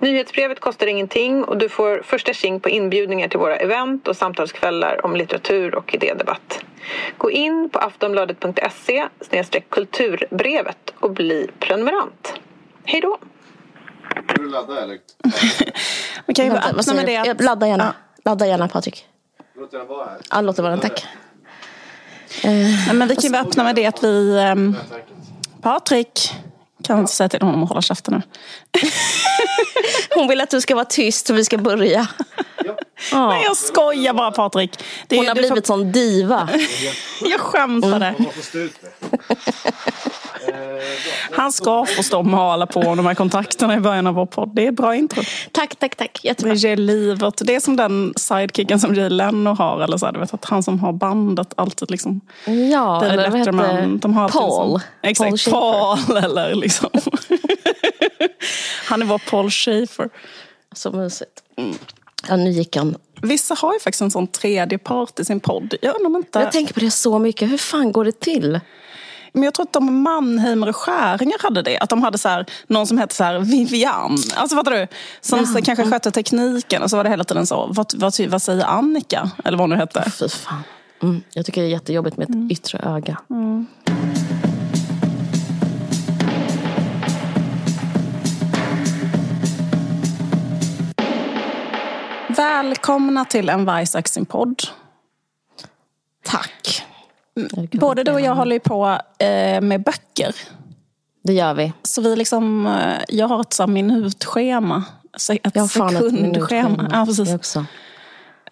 Nyhetsbrevet kostar ingenting och du får första tjing på inbjudningar till våra event och samtalskvällar om litteratur och idédebatt. Gå in på aftonbladet.se kulturbrevet och bli prenumerant. Hej då! Ska du ladda eller? Man kan ju bara Vänta, vad öppna med säger det. Ladda gärna. Ladda gärna Patrik. Låt den vara här. Ja, låt det vara. Tack. Nej, men vi kan ju bara öppna med det att vi... ehm, Patrik, kan inte säga till honom att hålla käften nu. Hon vill att du ska vara tyst och vi ska börja. Ja. Nej, jag skojar bara Patrik. Det är, Hon har du får- blivit sån diva. Jag skämtade. Man ut med. Han ska få stå och mala på de här kontakterna i början av vår podd. Det är bra intro. Tack, tack, tack. Det Jättebra. ger livet. Det är som den sidekicken som Jay Leno har. Eller så här, du vet, att han som har bandet alltid liksom... Ja, eller vad heter de har Paul. Liksom, exakt, Schaffer. Paul. eller liksom. han är vår Paul Schaefer. Så mysigt. Ja, nu gick han. Vissa har ju faktiskt en sån tredje part i sin podd. Jag undrar inte... Jag tänker på det så mycket. Hur fan går det till? Men jag tror att de Mannheimer och Skäringer hade det. Att de hade så här, någon som hette så här Vivian. Alltså fattar du? Som så kanske skötte tekniken. Och så var det hela tiden så. Vad, vad, vad säger Annika? Eller vad hon nu hette. Fy fan. Mm. Jag tycker det är jättejobbigt med ett yttre öga. Välkomna till en varg söker sin podd. Tack. Både du och jag håller ju på eh, med böcker. Det gör vi. Så vi liksom, eh, jag har ett så minutschema. Ett Jag har fan ett sekundschema. minutschema. Ja, precis. Också.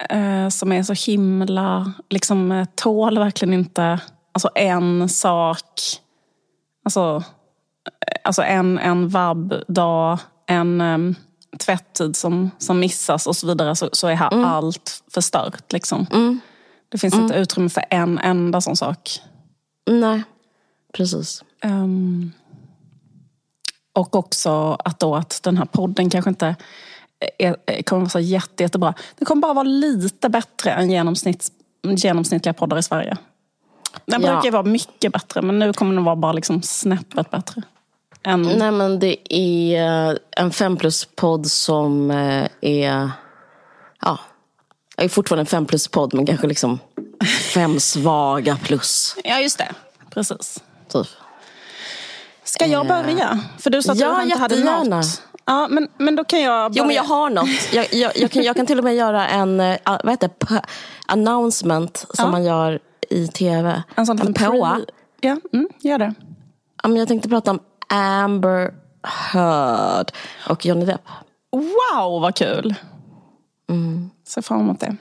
Eh, som är så himla, liksom tål verkligen inte, alltså en sak, alltså, alltså en, en vabbdag, en um, tvätttid som, som missas och så vidare så, så är här Mm. allt förstört. Liksom. Det finns inte utrymme för en enda sån sak. Nej, precis. Ehm, och också att, då att den här podden kanske inte är, kommer vara så jätte, jättebra. Den kommer bara vara lite bättre än genomsnitts, genomsnittliga poddar i Sverige. Den Ja. brukar vara mycket bättre men nu kommer den vara bara liksom snäppet bättre. Än, Nej men det är en fem plus-podd som eh, är... Ja, är fortfarande en fem plus-podd men kanske liksom fem svaga plus. Ja just det, precis. Typ. Ska jag börja? För du sa att Ja, du inte hade något. Ja, men, men då kan jag börja. Jo men jag har något. Jag, jag, jag, kan, jag kan till och med göra en eh, vad heter P- announcement som Ja. man gör i tv. en sån liten pre- Ja, mm, gör det. Ja, men jag tänkte prata om Amber Heard och Johnny Depp. Wow, vad kul! Mm. Ser fram emot det.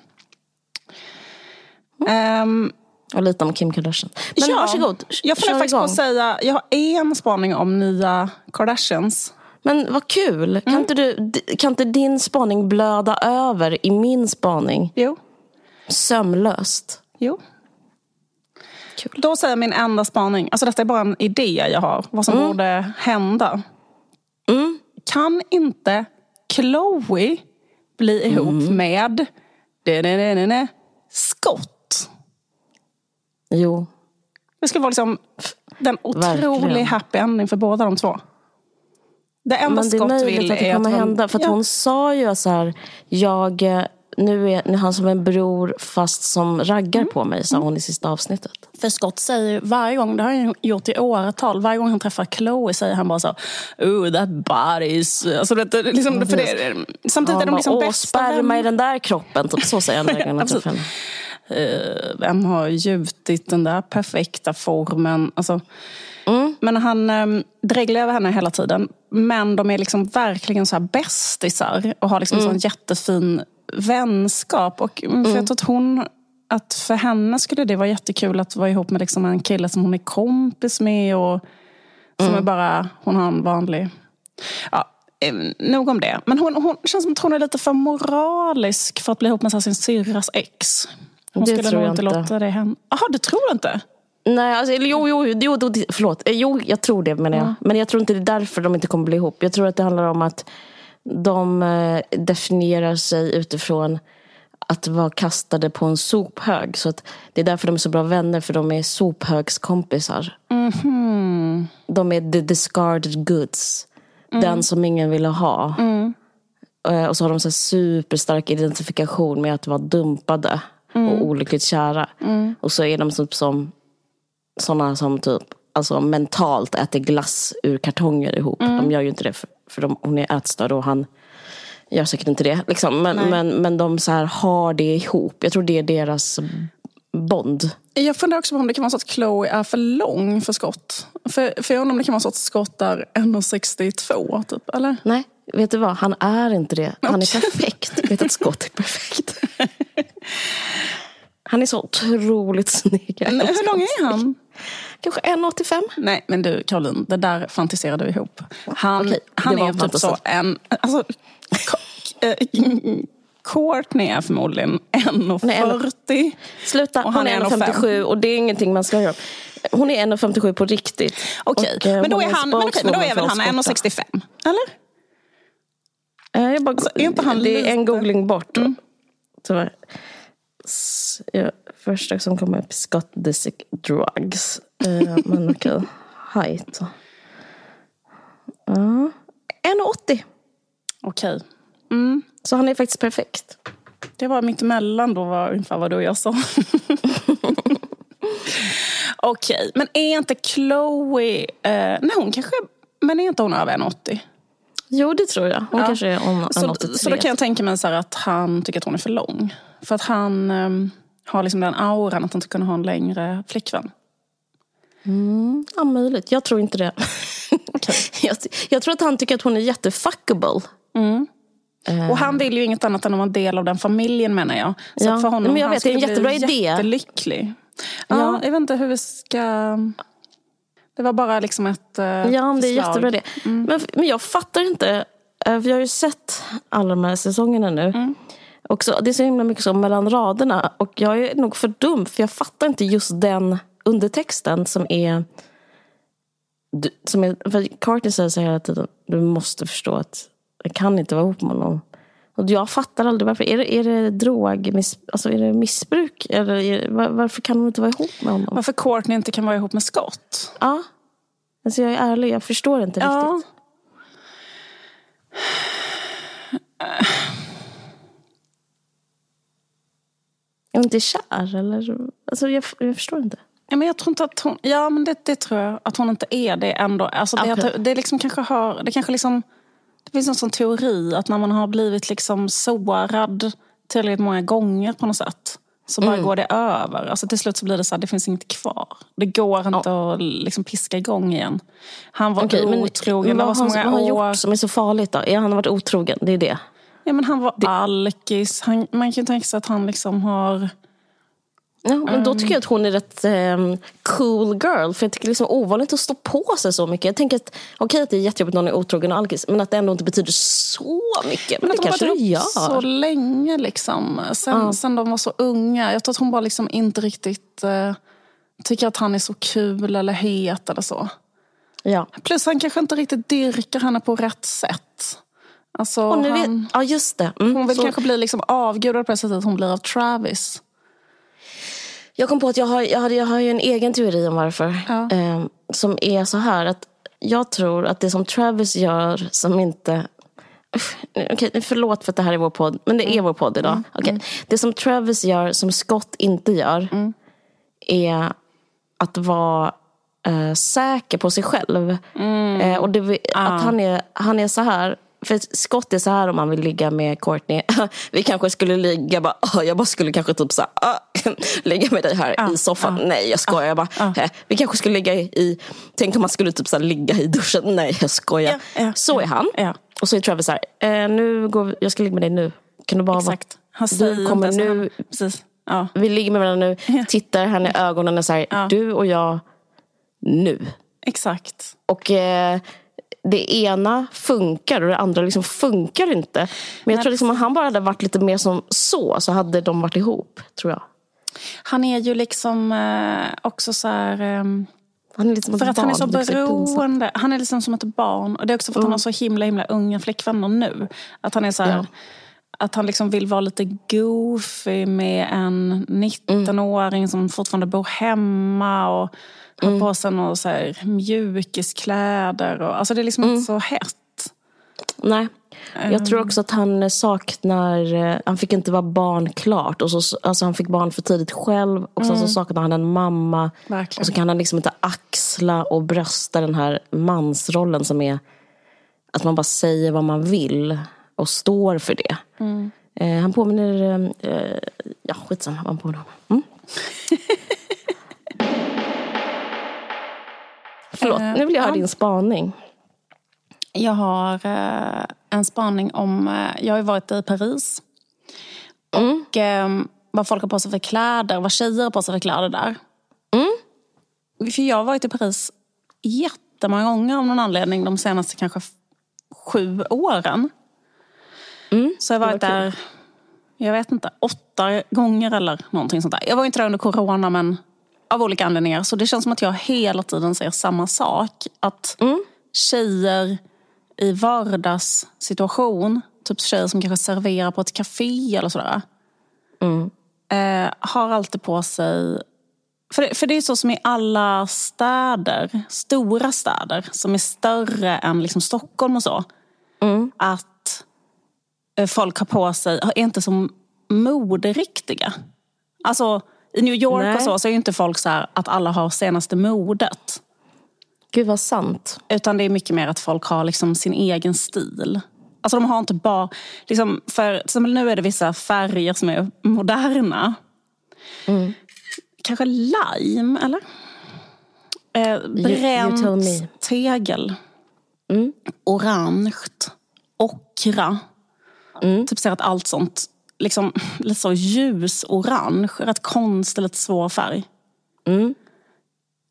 Ehm, Och lite om Kim Kardashian. Men varsågod, Jag funderar faktiskt på igång. att säga, jag har en spaning om nya Kardashians. Men vad kul. Mm. Kan, inte du, kan inte din spaning blöda över i min spaning? Jo. Sömlöst. jo. Kul. Då säger min enda spaning, alltså detta är bara en idé jag har, vad som borde hända. Mm. Kan inte Chloe bli ihop Mm. med Scott? Jo. Det ska vara liksom den otrolig happy ending för båda de två. Det enda Men det är Scott möjligt vill att det kommer att hända. För ja, hon sa ju så här, jag, eh, nu är nu är han som en bror fast som raggar Mm. på mig, sa hon i sista avsnittet. För Scott säger varje gång, det har han gjort i åratal, varje gång han träffar Chloe säger han bara så Oh that body's... Alltså, det, det, liksom, för det, samtidigt är Han de bara, liksom Åh, bästa sperma i den där kroppen. Typ så säger han varje gång träffar henne. Eh, Vem har gjutit den där perfekta formen? Alltså, Mm. Men han um, dreglar över henne hela tiden. Men de är liksom verkligen så här bästisar och har liksom Mm. sån jättefin vänskap. Och, mm, för Jag tror att hon att för henne skulle det vara jättekul att vara ihop med liksom en kille som hon är kompis med. Och som är bara, hon har en vanlig... Ja, eh, nog om det. Men hon, hon känns som att hon är lite för moralisk för att bli ihop med sin syrras ex. Hon Det skulle nog inte inte. låta det hända. Jaha, du tror inte? Nej, alltså, jo, jo, jo, jo, förlåt. Jo, jag tror det menar jag. Men jag tror inte det är därför de inte kommer bli ihop. Jag tror att det handlar om att de eh, definierar sig utifrån att vara kastade på en sophög. Så att det är därför de är så bra vänner, för de är sophögskompisar. De är the discarded goods. Den som ingen ville ha. Eh, Och så har de så superstark identifikation med att vara dumpade och olyckligt kära. Och så är de typ som sådana som typ alltså mentalt äter glass ur kartonger ihop. De gör ju inte det för, för de, hon är ätstörd och han gör säkert inte det. Liksom. Men, men, men de så här har det ihop. Jag tror det är deras bond. Jag funderar också på om det kan vara så att Chloe är för lång för Scott. För, för jag undrar om det kan vara så att Scott är 1,62 typ, eller? Nej, vet du vad? Han är inte det. Han är perfekt. vet att Scott är perfekt. Han är så otroligt snygg. Hur lång är han? Kanske 1,85. Nej, men du Caroline, det där fantiserar du ihop. Han, Okej, han är typ fantasi. så en... Alltså, eh, Courtney är förmodligen 1,40. Sluta, Och han är är 1,57 och det är ingenting man ska göra. Hon är 1,57 på riktigt. Okej, Och, eh, men, då är han, men, okej, men då är väl han för oss borta. 1,65? Eller? Eh, Jag bara, Alltså, det är en Mm. googling bort. Tyvärr. S- Ja, första som kommer upp Scott Disick Drugs. Eh, men okej. Height. Ja. 1,80. Okej. Så han är faktiskt perfekt. Det var mitt emellan då var ungefär vad du och jag sa. Okej, men är inte Chloe... Eh, nej, hon kanske... Men är inte hon över 1,80? Jo, det tror jag. Hon Ja. kanske är om Så, 1,83. så då kan jag tänka mig så här att han tycker att hon är för lång. För att han ehm, har liksom den auran att han inte kunna ha en längre flickvän. Ja, möjligt. Jag tror inte det. jag, jag tror att han tycker att hon är jättefuckable. Och han vill ju inget annat än att vara en del av den familjen menar jag. Så Ja, för honom, men jag han vet, det är en jättebra idé. jättelycklig. Ja, Ja. Jag vet inte hur vi ska... Det var bara liksom ett eh, Ja, det är förslag. jättebra det. Men, men jag fattar inte. eh, För jag har ju sett alla de här säsongerna nu. Och så, det är så himla mycket så mellan raderna. Och jag är nog för dum, för jag fattar inte just den undertexten som är... Som är för Carter säger så hela tiden, du måste förstå att jag kan inte vara ihop med honom. Och jag fattar aldrig varför. Är det, är det drog, miss, alltså är det missbruk? Eller är, var, varför kan hon inte vara ihop med honom? Varför Courtney inte kan vara ihop med Scott? Ja. Alltså jag är ärlig, jag förstår inte Ja. riktigt. Är hon inte kär eller? Alltså jag, jag förstår inte. Ja, men jag tror inte att hon... Ja, men det, det tror jag att hon inte är det ändå. Alltså det, att, det liksom kanske hör... Det kanske liksom... Det finns en sån teori att när man har blivit liksom sårad tillräckligt många gånger på något sätt så bara går det över. Alltså till slut så blir det så här, det finns inget kvar. Det går inte att liksom piska igång igen. Han var Okej, otrogen, men det vad var har så han, vad många har han år. gjort som är så farligt då? Är han varit otrogen? Det är det. Ja, men han var alkis. Han, man kan ju tänka sig att han liksom har... Ja, men då tycker jag att hon är rätt ehm, cool girl. För jag tycker det är liksom ovanligt att stå på sig så mycket. Jag tänker att okej att det är jättejobbigt när någon är otrogen och alkis. Men att det ändå inte betyder så mycket. Men, Men det att kanske det varit ihop gör. så länge liksom. Sen, sen de var så unga. Jag tror att hon bara liksom inte riktigt eh, tycker att han är så kul eller het eller så. Ja. Plus han kanske inte riktigt dyrkar henne på rätt sätt. Alltså, Och nu han, vet, ja, just det. Mm, hon vill så- kanske bli liksom avgudad på det sättet hon blir av Travis. Jag kom på att jag har, jag har, jag har ju en egen teori om varför. Ja. Eh, som är så här att jag tror att det som Travis gör som inte... Okej, förlåt för att det här är vår podd, men det är vår podd idag. Okej. Det som Travis gör som Scott inte gör är att vara eh, säker på sig själv. Eh, och det, att han är, han är så här. För Scott är så här om han vill ligga med Courtney. Vi kanske skulle ligga, bara, "Ah, jag bara skulle kanske typ så här, ah, ligga med dig här i soffan. Nej jag skojar. Jag bara, "Eh, vi kanske skulle ligga i, tänk om man skulle typ så här, ligga i duschen. Nej jag skojar. Ja, ja, så är han. ja. Och så är Travis så här, eh, nu går vi, jag ska ligga med dig nu. Kan du bara Exakt. Han säger du kommer nu, han- Precis. Vi ligger med varandra nu, tittar henne i ögonen och säger, du och jag, nu. Exakt. Och eh, det ena funkar och det andra liksom funkar inte. Men jag tror liksom om han bara hade varit lite mer som så, så hade de varit ihop, tror jag. Han är ju liksom eh, också så här... ehm, Han är lite som ett För att han är så barn, det är beroende. Han är liksom som ett barn. Och det är också för att han har så himla himla unga flickvänner nu. Att han är så här, Ja. Att han liksom vill vara lite goofy med en 19-åring som fortfarande bor hemma. Och har på sig några så här mjukiskläder. Och, alltså det är liksom inte så hett. Nej. Jag tror också att han saknar, eh, han fick inte vara barn klart. Och så, alltså han fick barn för tidigt själv. Och sen så saknar han en mamma. Verkligen. Och så kan han liksom inte axla och brösta den här mansrollen som är att man bara säger vad man vill och står för det. Eh, han påminner, eh, ja skitsamma vad han påminner om. Mm. Förlåt, Eh, nu vill jag ja. din spaning. Jag har eh, en spaning om... Eh, jag har ju varit i Paris. Och eh, vad folk har på sig för kläder. Vad tjejer har på sig för kläder där. För jag har varit i Paris jättemånga gånger av någon anledning. De senaste kanske sju åren. Så jag har varit var där, jag vet inte, åtta gånger eller någonting sånt där. Jag var inte där under corona men av olika anledningar. Så det känns som att jag hela tiden säger samma sak. Att tjejer i vardagssituation, typ tjejer som kanske serverar på ett café eller sådär. Eh, har alltid på sig för det, för det är så som i alla städer, stora städer som är större än liksom Stockholm och så. Att eh, folk har på sig, är inte som moderiktiga. Alltså i New York Nej. och så, så är ju inte folk så här att alla har senaste modet. Gud vad sant. Utan det är mycket mer att folk har liksom sin egen stil. Alltså de har inte bara... Liksom, för till nu är det vissa färger som är moderna. Kanske lime, eller? Eh, you bränt me. tegel. Orange. Ockra. Typ ser att allt sånt, liksom, lite så ljusorange. Rätt konstig, lite svår färg.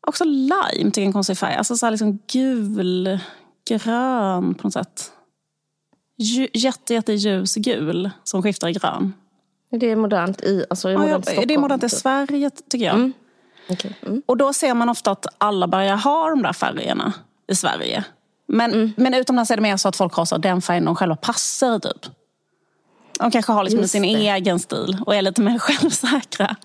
Också lime tycker jag är en konstig färg. Alltså så här liksom gul, grön på något sätt. Ju, jätte, jätte ljusgul som skiftar i grön. Det är modernt i, alltså, i Ja, modernt Stockholm. det är modernt i typ. Sverige tycker jag. Okej. Mm. Och då ser man ofta att alla börjar ha de där färgerna i Sverige. Men, men utomlands är det mer så att folk har så den färgen de själva passar i, typ. De kanske har liksom sin det. egen stil och är lite mer självsäkra.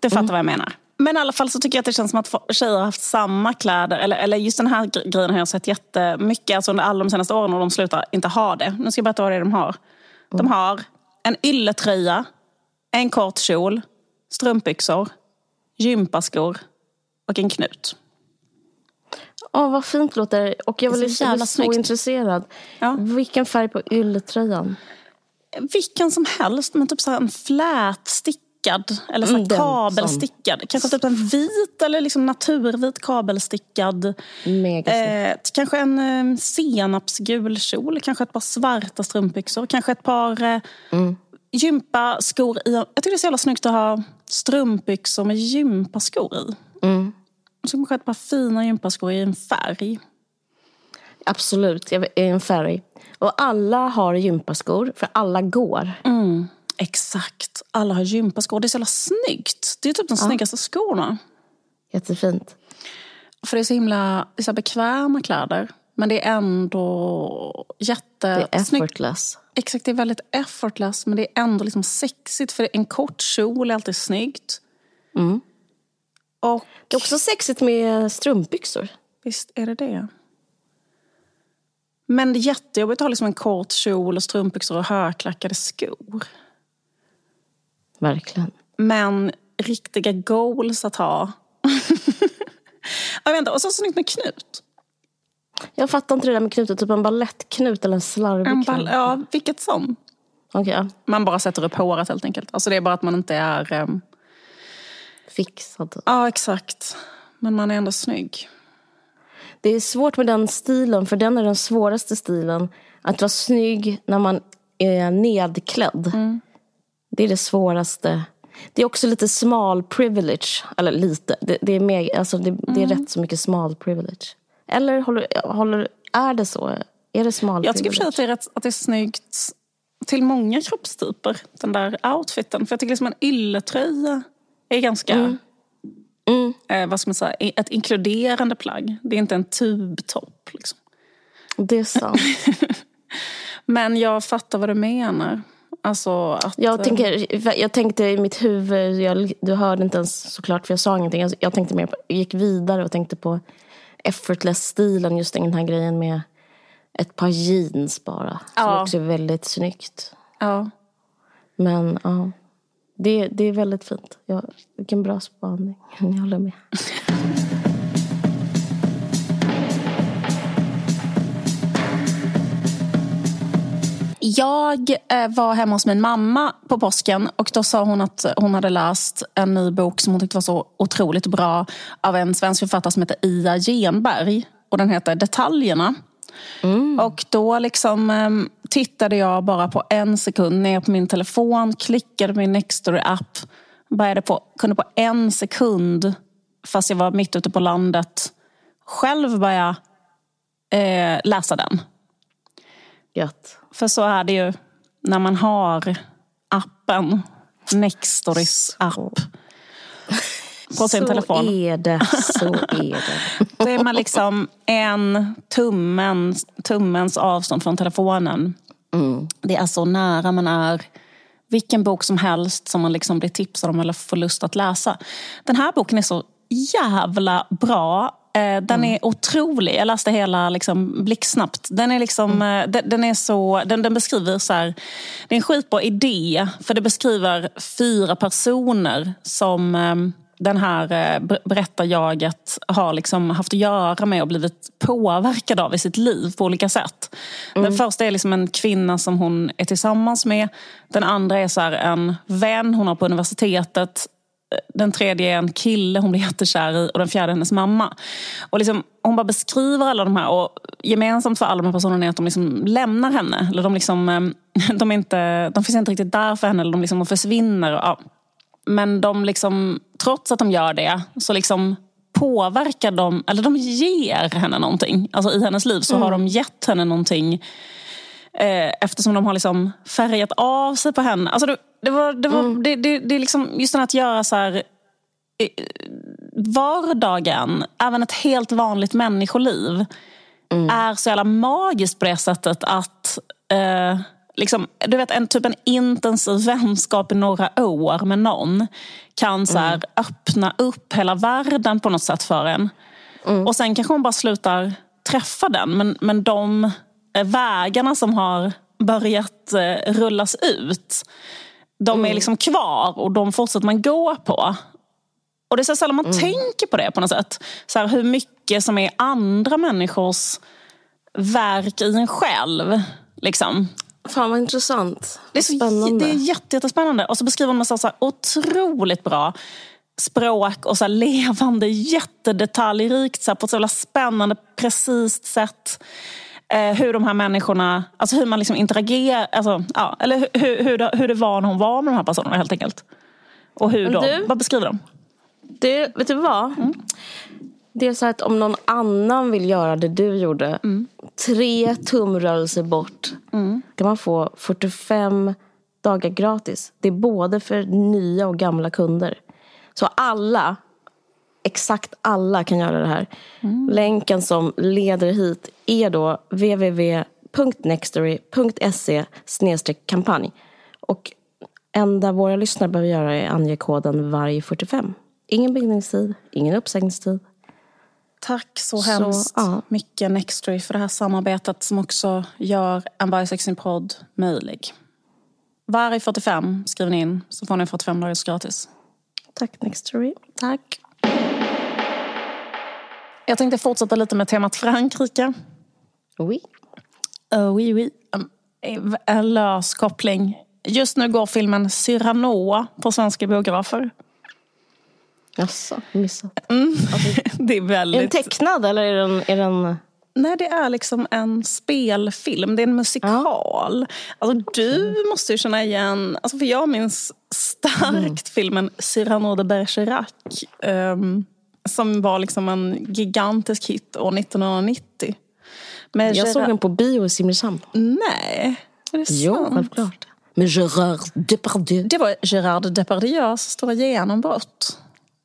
Du fattar vad jag menar. Men i alla fall så tycker jag att det känns som att tjejer har haft samma kläder. Eller, eller just den här gre- grejen har jag sett jättemycket alltså under alla de senaste åren och de slutar inte ha det. Nu ska jag berätta vad det är de har. De har en ylletröja, en kort kjol, strumpbyxor, gympaskor och en knut. Åh, vad fint det låter. Och jag Det är blev så så, intresserad. Ja. Vilken färg på ylletröjan? Vilken som helst, men typ så här en flätstickad eller så Mm, kabelstickad. Kanske typ en vit eller liksom naturvit kabelstickad. Eh, kanske en eh, senapsgul kjol, kanske ett par svarta strumpbyxor, kanske ett par eh, gympaskor i. Jag tycker det är så jävla snyggt att ha strumpbyxor med gympaskor i. Mm. Och så kanske ett par fina gympaskor i en färg. Absolut, jag vet- en färg. Och alla har gympaskor, för alla går. Exakt. Alla har gympaskor. Det är så jävla snyggt. Det är typ de snyggaste skorna. Jättefint. För det är så himla är så bekväma kläder. Men det är ändå Det är jättesnyggt. effortless. Exakt, det är väldigt effortless. Men det är ändå liksom sexigt. För en kort kjol är alltid snyggt. Och Det är också sexigt med strumpbyxor. visst är det det. Men det är jättejobbigt att ha liksom en kort kjol och strumpbyxor och högklackade skor. Verkligen. Men riktiga goals att ha. jag vet inte, och så snyggt med knut. Jag fattar inte det där med knutar, typ en ballettknut eller en slarvig En ball, ja, vilket som. Ja. Man bara sätter upp håret helt enkelt. Alltså det är bara att man inte är... ehm, Fixad. typ. Ja, exakt. Men man är ändå snygg. Det är svårt med den stilen, för den är den svåraste stilen. Att vara snygg när man är nedklädd. Det är det svåraste. Det är också lite small privilege. Eller lite. Det, det är, mer, alltså det, det är rätt så mycket small privilege. Eller håller, håller, är det så? Är det small Jag tycker för att det är, rätt, att det är snyggt till många kroppstyper, den där outfiten. För jag tycker liksom en ylletröja är ganska, Mm. Eh, vad ska man säga, ett inkluderande plagg. Det är inte en tubtopp. Liksom. Det är sant. Men jag fattar vad du menar. Alltså att... Jag, eh, tänker, jag tänkte i mitt huvud, jag, du hörde inte ens såklart för jag sa ingenting. Jag, jag tänkte mer på, gick vidare och tänkte på effortless-stilen, just den här grejen med ett par jeans bara. Som Ja. också är väldigt snyggt. Ja. Men ja, det, det är väldigt fint. Jag, vilken bra spaning. Jag håller med. Jag eh, var hemma hos min mamma på påsken och då sa hon att hon hade läst en ny bok som hon tyckte var så otroligt bra av en svensk författare som heter Ia Genberg. Och den heter Detaljerna. Och då liksom eh, tittade jag bara på en sekund ner på min telefon, klickade min Nextory-app, började på, kunde på en sekund, fast jag var mitt ute på landet, själv börja eh, läsa den. Gött. För så är det ju när man har appen, Nextorys app, på sin så telefon. är det. Så är det. Då är man liksom en tummen, tummens avstånd från telefonen. Det är så nära man är vilken bok som helst som man liksom blir tipsad om eller får lust att läsa. Den här boken är så jävla bra. Eh, Den är otrolig. Jag läste hela liksom blixtsnabbt. Den är, liksom, eh, den, den är så, den, den beskriver så här, det är en skitbra idé. För det beskriver fyra personer som eh, den här eh, ber- berättarjaget har liksom haft att göra med och blivit påverkad av i sitt liv på olika sätt. Den första är liksom en kvinna som hon är tillsammans med. Den andra är så en vän hon har på universitetet. Den tredje är en kille hon blir jättekär i och den fjärde är hennes mamma. Och liksom, hon bara beskriver alla de här och gemensamt för alla de här personerna är att de liksom lämnar henne. Eller de, liksom, eh, de, är inte, de finns inte riktigt där för henne eller de, liksom, de försvinner. Och, ja. Men de liksom, trots att de gör det så liksom påverkar de, eller de ger henne någonting. Alltså i hennes liv så har de gett henne någonting eh, eftersom de har liksom färgat av sig på henne. Alltså det, det, var, det, var, det, det, det är liksom just här att göra så här eh, vardagen, även ett helt vanligt människoliv är så jävla magiskt på det sättet att eh, liksom, du vet, en typ en intensiv vänskap i några år med någon kan så här, öppna upp hela världen på något sätt för en. Och sen kanske hon bara slutar träffa den. Men, men de eh, vägarna som har börjat eh, rullas ut, de är liksom kvar och de fortsätter man gå på. Och det är så sällan man tänker på det på något sätt. Så här, hur mycket som är andra människors verk i en själv. Liksom. Fan vad intressant. Det är, så, Spännande. det är jätte, jättespännande. Och så beskriver hon med så, här, otroligt bra språk och så levande, jättedetaljrikt så på ett så jävla spännande, precis sätt. Eh, hur de här människorna, alltså hur man liksom interagerar, alltså, ja, eller hur, hur, hur, det, hur det var när hon var med de här personerna helt enkelt. Och hur Men de, du- vad beskriver de? Det, vet du vad? Det är så här att om någon annan vill göra det du gjorde, tre tumrörelser bort, kan man få 45 dagar gratis. Det är både för nya och gamla kunder. Så alla, exakt alla kan göra det här. Länken som leder hit är då www.nextory.se kampanj. Och enda våra lyssnare behöver göra är att ange koden varg45. Ingen bindningstid, ingen uppsägningstid. Tack så Så, hemskt ja. mycket Nextory för det här samarbetet som också gör en Vargsexing-podd möjlig. Varg 45 skriver ni in så får ni 45 dagars gratis. Tack Nextory. Tack. Jag tänkte fortsätta lite med temat Frankrike. Oui. Uh, oui, oui. Um, en lös koppling. Just nu går filmen Cyrano på svenska biografer. Jaså, missat. Det är Är den väldigt... tecknad eller är den... Är den... Nej, det är liksom en spelfilm. Det är en musikal. Alltså, du måste ju känna igen... Alltså, för jag minns starkt filmen Cyrano de Bergerac. ehm, som var liksom en gigantisk hit år 1990. Med Jag såg Gerard- den på bio i Simrishamn. Nej, är det Jo, sant? självklart. Med Gerard Depardieu. Det var Gerard Depardieux stora genombrott.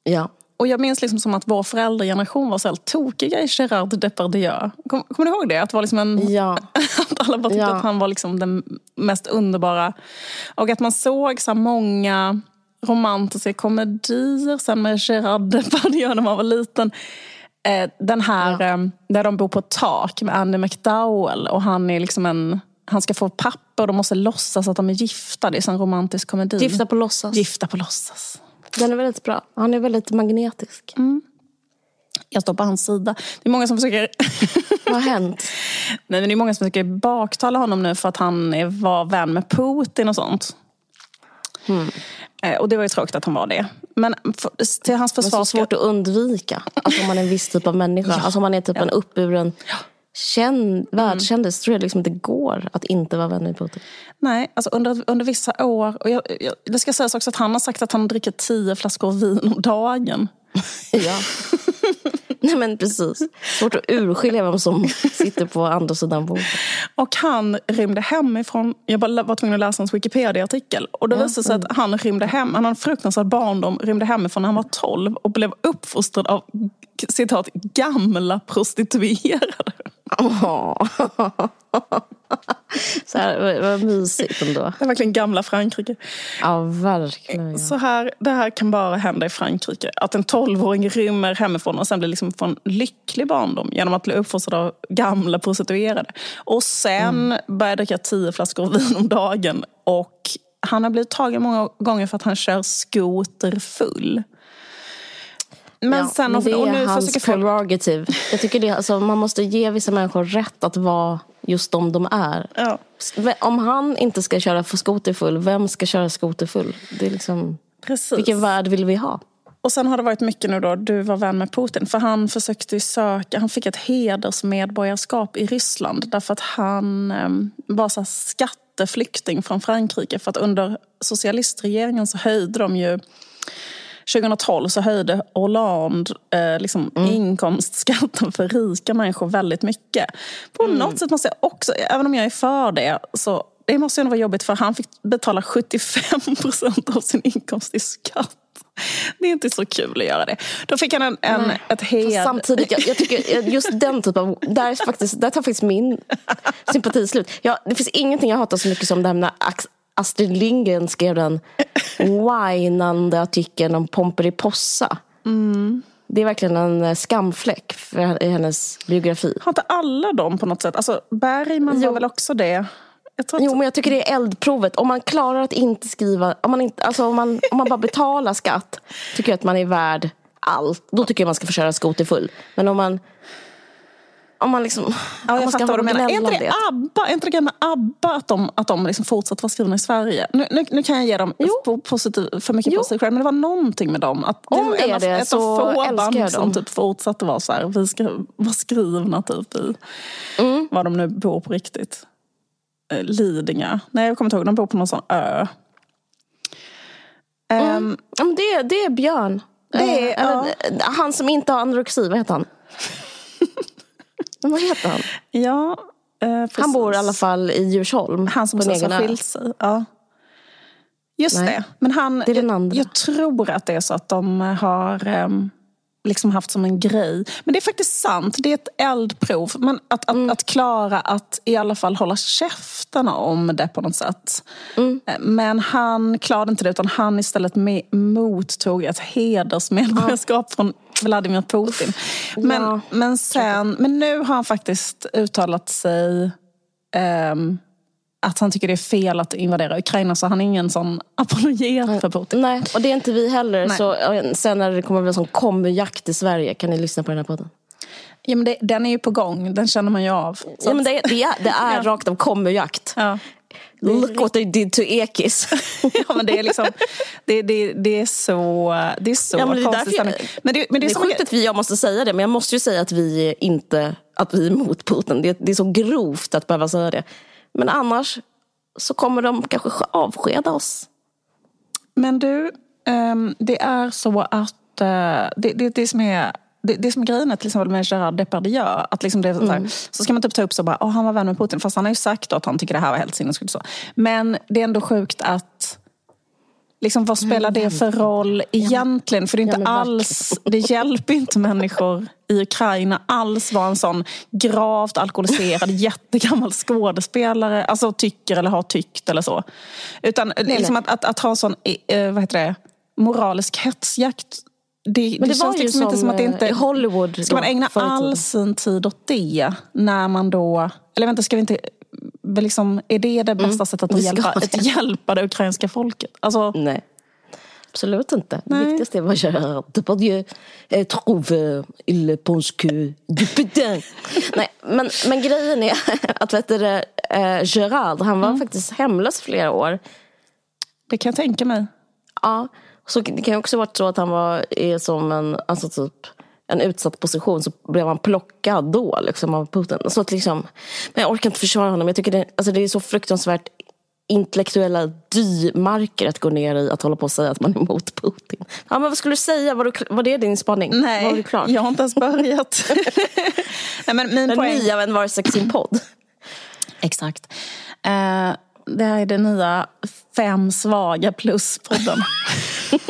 Ja. Och jag minns liksom som att vår föräldrageneration var så helt tokiga i Gerard Depardieu. Kom, kommer du ihåg det? Att, det var liksom en, Ja. att alla bara tyckte Ja. att han var liksom den mest underbara. Och att man såg så här många romantiska komedier sen med Gerard Depardieu när man var liten. Eh, Den här eh, där de bor på ett tak med Andy McDowell och han är liksom en han ska få papper och de måste låtsas att de är gifta. Det är en romantisk komedi. Gifta på låtsas. Gifta på låtsas. Den är väldigt bra. Han är väldigt magnetisk. Jag står på hans sida. Det är många som försöker Vad har hänt? Nej, men det är många som försöker baktala honom nu för att han var vän med Putin och sånt. Eh, Och det var ju tråkigt att han var det. Men för, till hans försvar... så ska- svårt att undvika. Alltså om man är en viss typ av människa. Alltså om man är typ en uppburen känd, världskändis. tror jag liksom det går att inte vara vän med Putin. Nej, alltså under, under vissa år... Och jag, jag, det ska sägas också att han har sagt att han dricker tio flaskor vin om dagen. Ja. Nej men precis. Svårt att urskilja vem som sitter på andra sidan bordet. Och han rymde hemifrån. Jag var tvungen att läsa hans Wikipedia-artikel. Och det visade sig att han rymde hem. Han hade en fruktansvärd barndom. Rymde hemifrån när han var 12 och blev uppfostrad av citat gamla prostituerade. Så här, vad, mysigt ändå. Det är verkligen gamla Frankrike. Ja, verkligen. Så här, det här kan bara hända i Frankrike. Att en 12-åring rymmer hemifrån och sen blir liksom få en lycklig barndom genom att bli uppfostrad av gamla prostituerade. Och sen börjar dricka tio flaskor vin om dagen. Och han har blivit tagen många gånger för att han kör skoter full. Men Ja, sen men det och, och är nu hans försöker folk... prerogative. Jag tycker det, alltså, man måste ge vissa människor rätt att vara just de de är. Ja, Om han inte ska köra för skoterfull, vem ska köra skoterfull? Det är liksom, precis. vilken värld vill vi ha? Och sen har det varit mycket nu då, du var vän med Putin. För han försökte söka, han fick ett hedersmedborgarskap i Ryssland. Därför att han eh, var så skatteflykting från Frankrike. För att under socialistregeringen så höjde de ju 2012 så höjde Hollande eh, liksom inkomstskatten för rika människor väldigt mycket. På något sätt måste jag också, även om jag är för det, så det måste ändå vara jobbigt för han fick betala 75 procent av sin inkomst i skatt. Det är inte så kul att göra det. Då fick han en, en, ett Fast hed... samtidigt, jag, jag tycker just den typen av... Där, är faktiskt, där tar faktiskt min sympati slut. Jag, det finns ingenting jag hatar så mycket som det här Ax- Astrid Lindgren skrev den whinande artikeln om Pomperipossa. Det är verkligen en eh, skamfläck i hennes biografi. Har inte alla dem på något sätt? Alltså Bergman Jo. var väl också det? Jo, men jag tycker det är eldprovet. Om man klarar att inte skriva... Om man, inte, alltså om man, om man bara betalar skatt, tycker jag att man är värd allt. Då tycker jag man ska få köra skoter full. Men om man... Om man liksom... Ja, jag man ska fattar vad du menar. Är inte om det ABBA? Är inte det gamla ABBA att de, att de liksom fortsatt var skrivna i Sverige? Nu, nu, nu kan jag ge dem Jo. po- positiv, för mycket Jo. positiv cred, men det var någonting med dem. Att Om det är det, ett så få älskar band jag som dem. typ fortsatte vara så här, vi ska vara skrivna typ i Mm. var de nu bor på riktigt. Eh, Lidingö. Nej, jag kommer inte ihåg. De bor på någon sån ö. Ehm, Ja, men det, det är Björn. Det är- Eh, eller, eh, Han som inte har anorexi, vad heter han? Men vad heter han? ja, eh, Han bor i alla fall i Djursholm. Han som på en precis egen har skilt sig. Ja. Just Nej. det. Men han, Det är den jag, andra. jag tror att det är så att de har ehm, liksom haft som en grej. Men det är faktiskt sant. Det är ett eldprov. Men att, att, Mm. att klara att i alla fall hålla käften om det på något sätt. Mm. Eh, Men han klarade inte det utan han istället mottog ett hedersmedborgarskap från Vladimir Putin. Men, Ja. men, sen, men nu har han faktiskt uttalat sig ehm, att han tycker det är fel att invadera Ukraina så han är ingen sån apologet för Putin. Nej, och det är inte vi heller. Nej. Så, sen när det kommer bli en sån komujakt i Sverige kan ni lyssna på den här podden. Ja, men det, den är ju på gång, den känner man ju av. Så Ja, men det, är- det är, det är Ja. rakt av komujakt. ja. Look what they did to Ekis. ja, men det är liksom, det, det, det är så, det är så Ja, men det är konstig därför stämning. jag- Men det, men det Det är sjukt att vi, jag måste säga det, men jag måste ju säga att vi inte att vi är emot Putin. Det, det är så grovt att behöva säga det. Men annars så kommer de kanske avskeda oss. Men du, ehm, det är så att eh, det, det, det som är det, det som är grejen är till exempel med Gerard Depardieu. Att liksom det är så, här, så ska man typ ta upp så bara, oh, han var vän med Putin. Fast han har ju sagt att han tycker det här var helt sinnessjukt. så. Men det är ändå sjukt att Liksom, vad spelar det för roll egentligen? För det, är inte men alls, det hjälper inte människor i Ukraina alls vad en sån gravt alkoholiserad jättegammal skådespelare alltså, tycker eller har tyckt eller så. Utan liksom att, att, att ha en sån eh, vad heter det, moralisk hetsjakt det, Men det, det var känns ju liksom som inte som att det inte... i Hollywood. Ska man ägna all sin tid åt det när man då... Eller vänta, ska vi inte... väl Liksom, är det det bästa sättet att hjälpa, det. att hjälpa det ukrainska folket? Alltså, Nej. Absolut inte. Nej. Det viktigaste är vad Gérard Depardieu eh, trouve. Il pense que du putain. Nej, men, men grejen är att vet du, eh, Gerard, han var faktiskt hemlös flera år. det kan jag tänka mig. Ja, så det kan ju också varit så att han var är som en, alltså typ, en utsatt position så blev han plockad då liksom, av Putin. Så att liksom, men jag orkar inte försvara honom. Jag tycker det, alltså det är så fruktansvärt intellektuella dymarker att gå ner i att hålla på och säga att man är emot Putin. Ja, men vad skulle du säga? Var, du, var det din spaning? Var Nej, du klar? jag har inte ens börjat. Nej, men min Den poäng... nya Vem var sex sin podd? Exakt. Eh, det här är den nya Fem svaga plus-podden.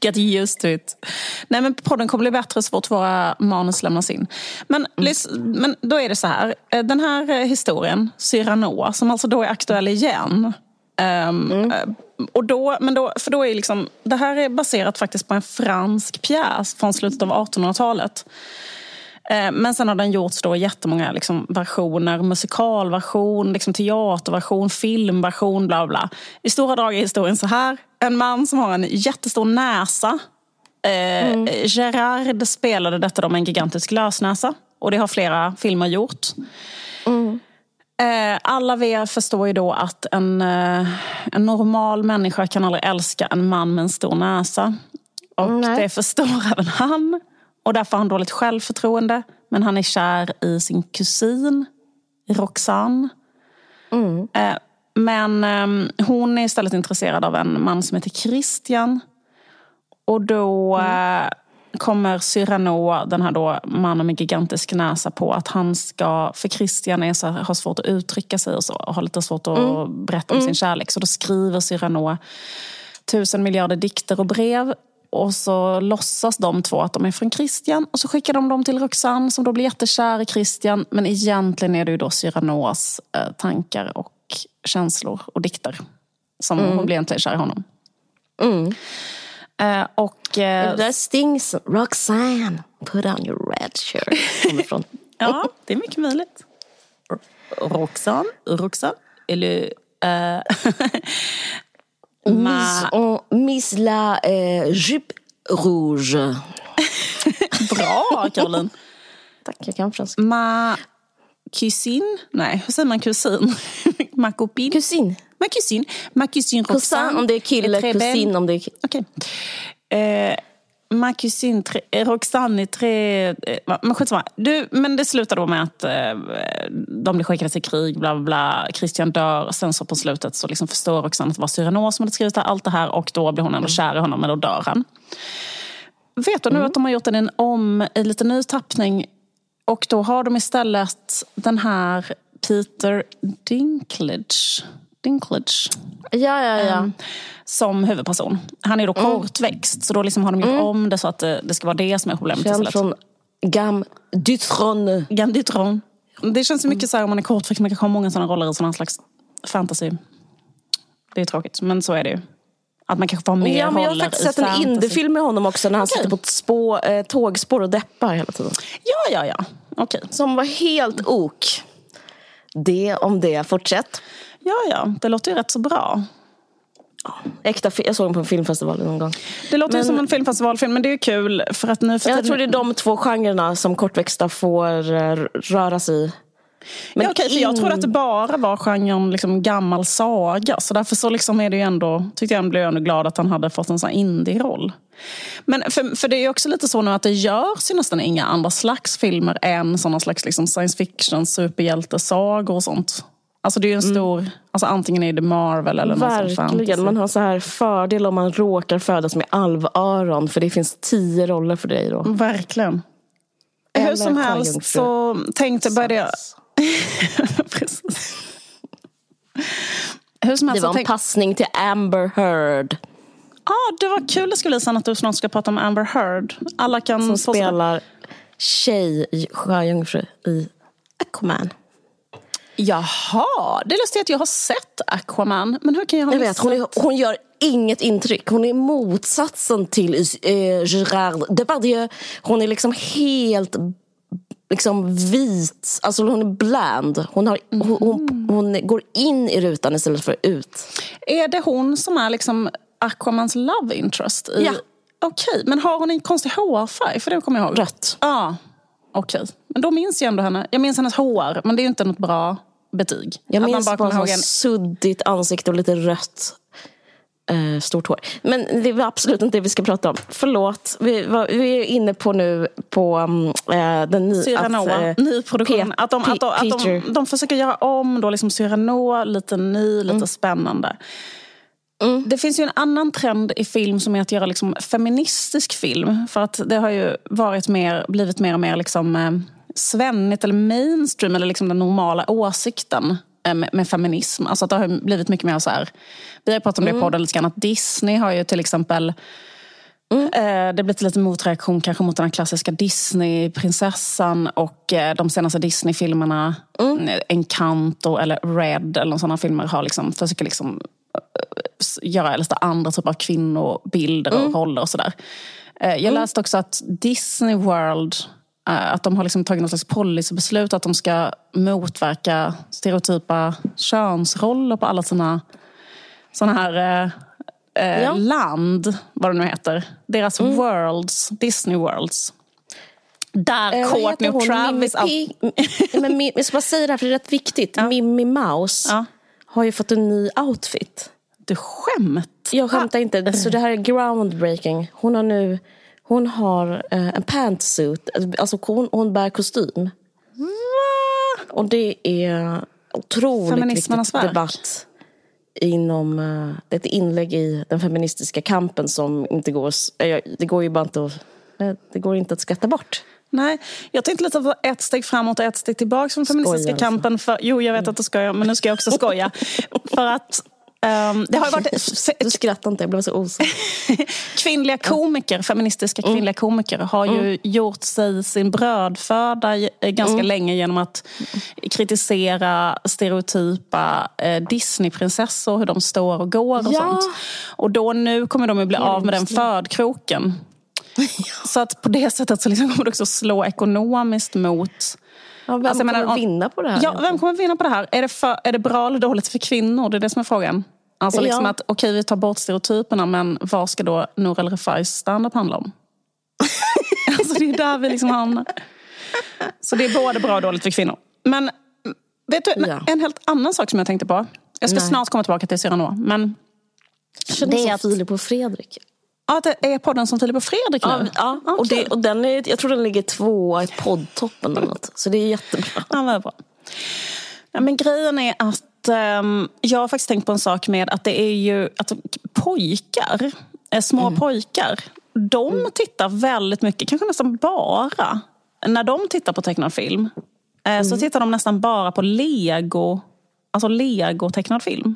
Get used to it. Nej, men podden kommer bli bättre så fort våra manus lämnas in. Men, lys- men då är det så här. eh, Den här eh, historien, Cyrano, som alltså då är aktuell igen. ehm, eh, och då, men då, för då är liksom, det här är baserat faktiskt på en fransk pjäs från slutet av 1800-talet. Eh, Men sen har den gjorts då i jättemånga liksom, versioner. Musikalversion, liksom, teaterversion, filmversion, bla bla. I stora drag är historien så här. En man som har en jättestor näsa. Eh, Gerard spelade detta då med en gigantisk lösnäsa. Och det har flera filmer gjort. Eh, alla vi förstår ju då att en, eh, en normal människa kan aldrig älska en man med en stor näsa. Och Nej. det förstår även han. Och därför har han dåligt självförtroende. Men han är kär i sin kusin Roxanne. Eh, men eh, hon är istället intresserad av en man som heter Christian. Och då eh, kommer Cyrano, den här då mannen med gigantisk näsa, på att han ska... För Christian är så, har svårt att uttrycka sig och så. Och har lite svårt att berätta om sin kärlek. Så då skriver Cyrano tusen miljarder dikter och brev. Och så låtsas de två att de är från Christian. Och så skickar de dem till Roxanne som då blir jättekär i Christian. Men egentligen är det ju då Cyranos eh, tankar och känslor och dikter. Som hon blir egentligen kär i honom. Eh, och, eh, Det där stings. Roxanne, put on your red shirt. Kommer från. ja, det är mycket möjligt. Roxanne, Roxanne, eller... eh, Miss, on, miss la eh, jupe rouge. bra, Caroline. Tack, jag kan franska. Ma kusin? Nej, hur säger man kusin? Ma copine? Kusin. Ma kusin. Ma kusin Roxanne. Cousin om det är kille, kusin om det är ki- Okej. Eh, ma kusin, tre, eh, Roxanne är tre... Eh, men skitsamma. Du, men det slutar då med att eh, de blir skickade till krig, bla bla bla. Christian dör. Och sen så på slutet så liksom förstår Roxanne att det var Cyrano som hade skrivit allt det här. Och då blir hon ändå kär i honom, men då dör han. Vet du nu att de har gjort en om, en liten ny tappning och då har de istället den här Peter Dinklage, Dinklage Ja, ja, ja. Ehm, som huvudperson. Han är då kortväxt så då liksom har de gjort om det så att det, det ska vara det som är problemet Känd istället. från Gam du Trône. Ganditron. Det känns mycket så här om man är kortväxt, man kanske har många sådana roller i sån här slags fantasy. Det är tråkigt, men så är det ju. Att man kanske får ha mer Ja, men jag har faktiskt sett en indiefilm med honom också när han sitter på ett spå, eh, tågspår och deppar hela tiden. Ja, ja, ja. Okej. Som var helt ok. Det om det. Fortsätt. Ja, ja. Det låter ju rätt så bra. Äkta, jag såg den på en filmfestival någon gång. Det låter ju Men- som en filmfestivalfilm, men det är kul för att nu för Jag tror det är de två genrerna som kortväxta får eh, röra sig i. Men ja, okej, för jag in- trodde att det bara var genren liksom, gammal saga. Så därför så liksom är det ändå, tyckte jag blev jag ändå glad att han hade fått en sån indie-roll. Men för, för det är ju också lite så nu att det görs ju nästan inga andra slags filmer än såna slags liksom science fiction, superhjältesagor och sånt. Alltså det är ju en stor, alltså antingen är det Marvel eller. Verkligen. Man har så här fördel om man råkar födas med alvöron. För det finns tio roller för dig då. Verkligen. Eller Hur som helst så tänkte började jag... Precis. Hur som Det helst så var en tänkte... passning till Amber Heard. ah, det var kul det ska bli sen att du snart ska prata om Amber Heard. Alla kan Som spelar tjej sjöjungfru i Aquaman. Jaha, det är lustigt att jag har sett Aquaman. Men hur kan jag ha Jag vet, hon, är, hon gör inget intryck. Hon är motsatsen till eh, Gerard Depardieu. Hon är liksom helt liksom vit. Alltså hon är bland. Hon, har, hon, hon, hon går in i rutan istället för ut. Är det hon som är liksom Aquamans love interest? I... Ja. Okej, men har hon en konstig hårfärg? För det kommer jag ihåg. Rött. Ja, okej. Men då minns jag ändå henne. Jag minns hennes hår, men det är ju inte något bra betyg. Jag minns bara, så en... suddigt ansikte och lite rött. Eh, stort hår. Men det var absolut inte det vi ska prata om. Förlåt. Vi, var, vi är inne på nu på um, eh, den nya... Cyranoa, eh, nyproduktion. Pe- Att, de, att, de, att de, de försöker göra om då liksom Cyranoa, lite ny, lite spännande. Det finns ju en annan trend i film som är att göra liksom feministisk film. För att det har ju varit mer, blivit mer och mer liksom, eh, svennigt eller mainstream, eller liksom den normala åsikten eh, med, med feminism. Alltså att det har blivit mycket mer så här. Vi har pratat om det i podden lite grann, att Disney har ju till exempel Eh, Det blir lite motreaktion kanske mot den här klassiska Disney-prinsessan och eh, de senaste Disney-filmerna, mm. Encanto eller Red eller sådana filmer har liksom, försöker liksom göra lite andra typer av kvinnobilder och roller och sådär. Jag läste också att Disney World att de har liksom tagit något slags policybeslut att de ska motverka stereotypa könsroller på alla sina såna här eh, eh, Ja. land, vad det nu heter. Deras worlds, Disney worlds. Där Eh, Courtney och? Travis... Mimmi Men jag ska bara säga det här för det är rätt viktigt. Mimmi Mouse Ja. har ju fått en ny outfit. Du skämt? Jag skämtar inte. Så det här är groundbreaking. Hon har nu hon har eh, en pantsuit. Alltså hon, hon bär kostym. Och det är otroligt Feminismernas viktig verk. debatt. Inom, eh, det är ett inlägg i den feministiska kampen som inte går... eh, Det går ju bara inte att... Det går inte att skatta bort. Nej, jag tänkte lite på ett steg framåt och ett steg tillbaka från feministiska Skojar alltså. kampen. För, jo, jag vet att du skojar, men nu ska jag också skoja. för att ehm, det har varit... Du skrattar inte, jag blev så osäker. kvinnliga komiker, feministiska Mm. kvinnliga komiker har ju gjort sig sin brödföda eh, ganska Mm. länge genom att kritisera stereotypa eh, Disneyprinsessor, hur de står och går och Ja. sånt. Och då nu kommer de ju bli av med den födkroken. Så att på det sättet så liksom kommer det också slå ekonomiskt mot Ja, vem Alltså, jag menar, kommer om- vinna på det här? Ja, vem kommer vinna på det här? Är det, för, är det bra eller dåligt för kvinnor? Det är det som är frågan. Alltså liksom Ja. att okej, vi tar bort stereotyperna, men vad ska då Nour El Refais standup handla om? alltså det är där vi liksom hamnar. Så det är både bra och dåligt för kvinnor. Men vet du, en, Ja. en helt annan sak som jag tänkte på. Jag ska Nej. snart komma tillbaka till Cyrano. Men det är att- Filip och Fredrik. Ja, det är podden som Filip och Fredrik Ja, nu. ja. Och, Okej. det, och den är, jag tror den ligger tvåa i poddtoppen eller något. Så det är jättebra. Ja, bra. Ja, men grejen är att ehm, jag har faktiskt tänkt på en sak med att det är ju att pojkar, eh, små pojkar, de tittar väldigt mycket, kanske nästan bara, när de tittar på tecknad film, eh, så tittar de nästan bara på lego, alltså lego-tecknad film.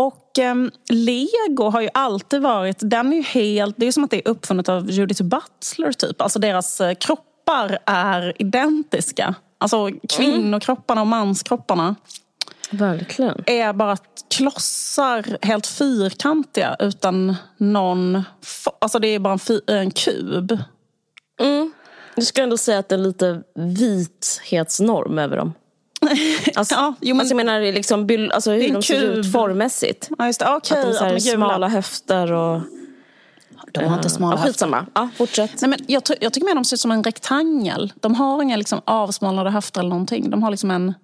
Och ehm, lego har ju alltid varit, den är ju helt, det är som att det är uppfunnet av Judith Butler typ. Alltså deras eh, kroppar är identiska. Alltså kvinnokropparna och manskropparna Verkligen. är bara klossar, helt fyrkantiga utan någon... Alltså det är bara en, en kub. Du ska ändå säga att det är lite vithetsnorm över dem. Alltså, Ja, jo, men- alltså jag menar liksom, alltså är hur de ser ut formmässigt. Ja, just det. Okej, Att de så här de smala höfter och... De har inte smala ja, höfter. skitsamma. Ja, fortsätt. Nej, men jag, jag tycker mer de ser ut som en rektangel. De har inga liksom, avsmalnade höfter eller någonting. De har liksom en...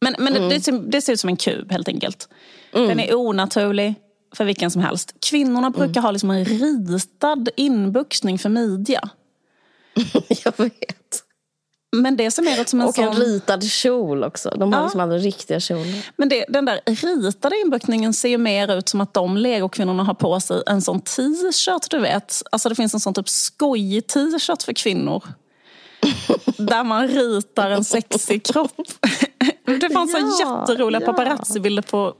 Men, men det- det, ser, det ser ut som en kub helt enkelt. Den är onaturlig för vilken som helst. Kvinnorna brukar ha liksom en ritad inbuxning för midja. jag vet. Men det ser mer ut som en Och sån... en ritad kjol också. De har Ja. liksom aldrig riktiga kjolar. Men det, den där ritade inbokningen ser ju mer ut som att de legokvinnorna har på sig en sån t-shirt, du vet. Alltså det finns en sån typ skojig t-shirt för kvinnor. där man ritar en sexig kropp. Det fanns så Ja, jätteroliga ja. paparazzi-bilder på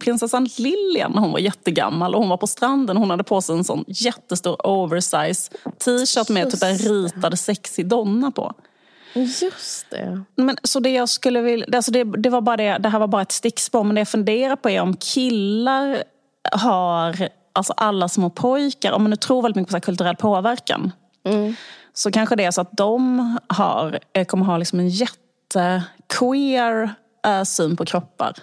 prinsessan Lilian när hon var jättegammal och hon var på stranden. Hon hade på sig en sån jättestor oversize t-shirt med typ en ritad sexig donna på. Just det. Men, så det jag skulle vilja, alltså det, det, var bara det, det här var bara ett stickspår, men det jag funderar på är om killar har, alltså alla små pojkar, om man nu tror väldigt mycket på så här kulturell påverkan, så kanske det är så att de har, eh, kommer ha liksom en jättequeer äh, syn på kroppar.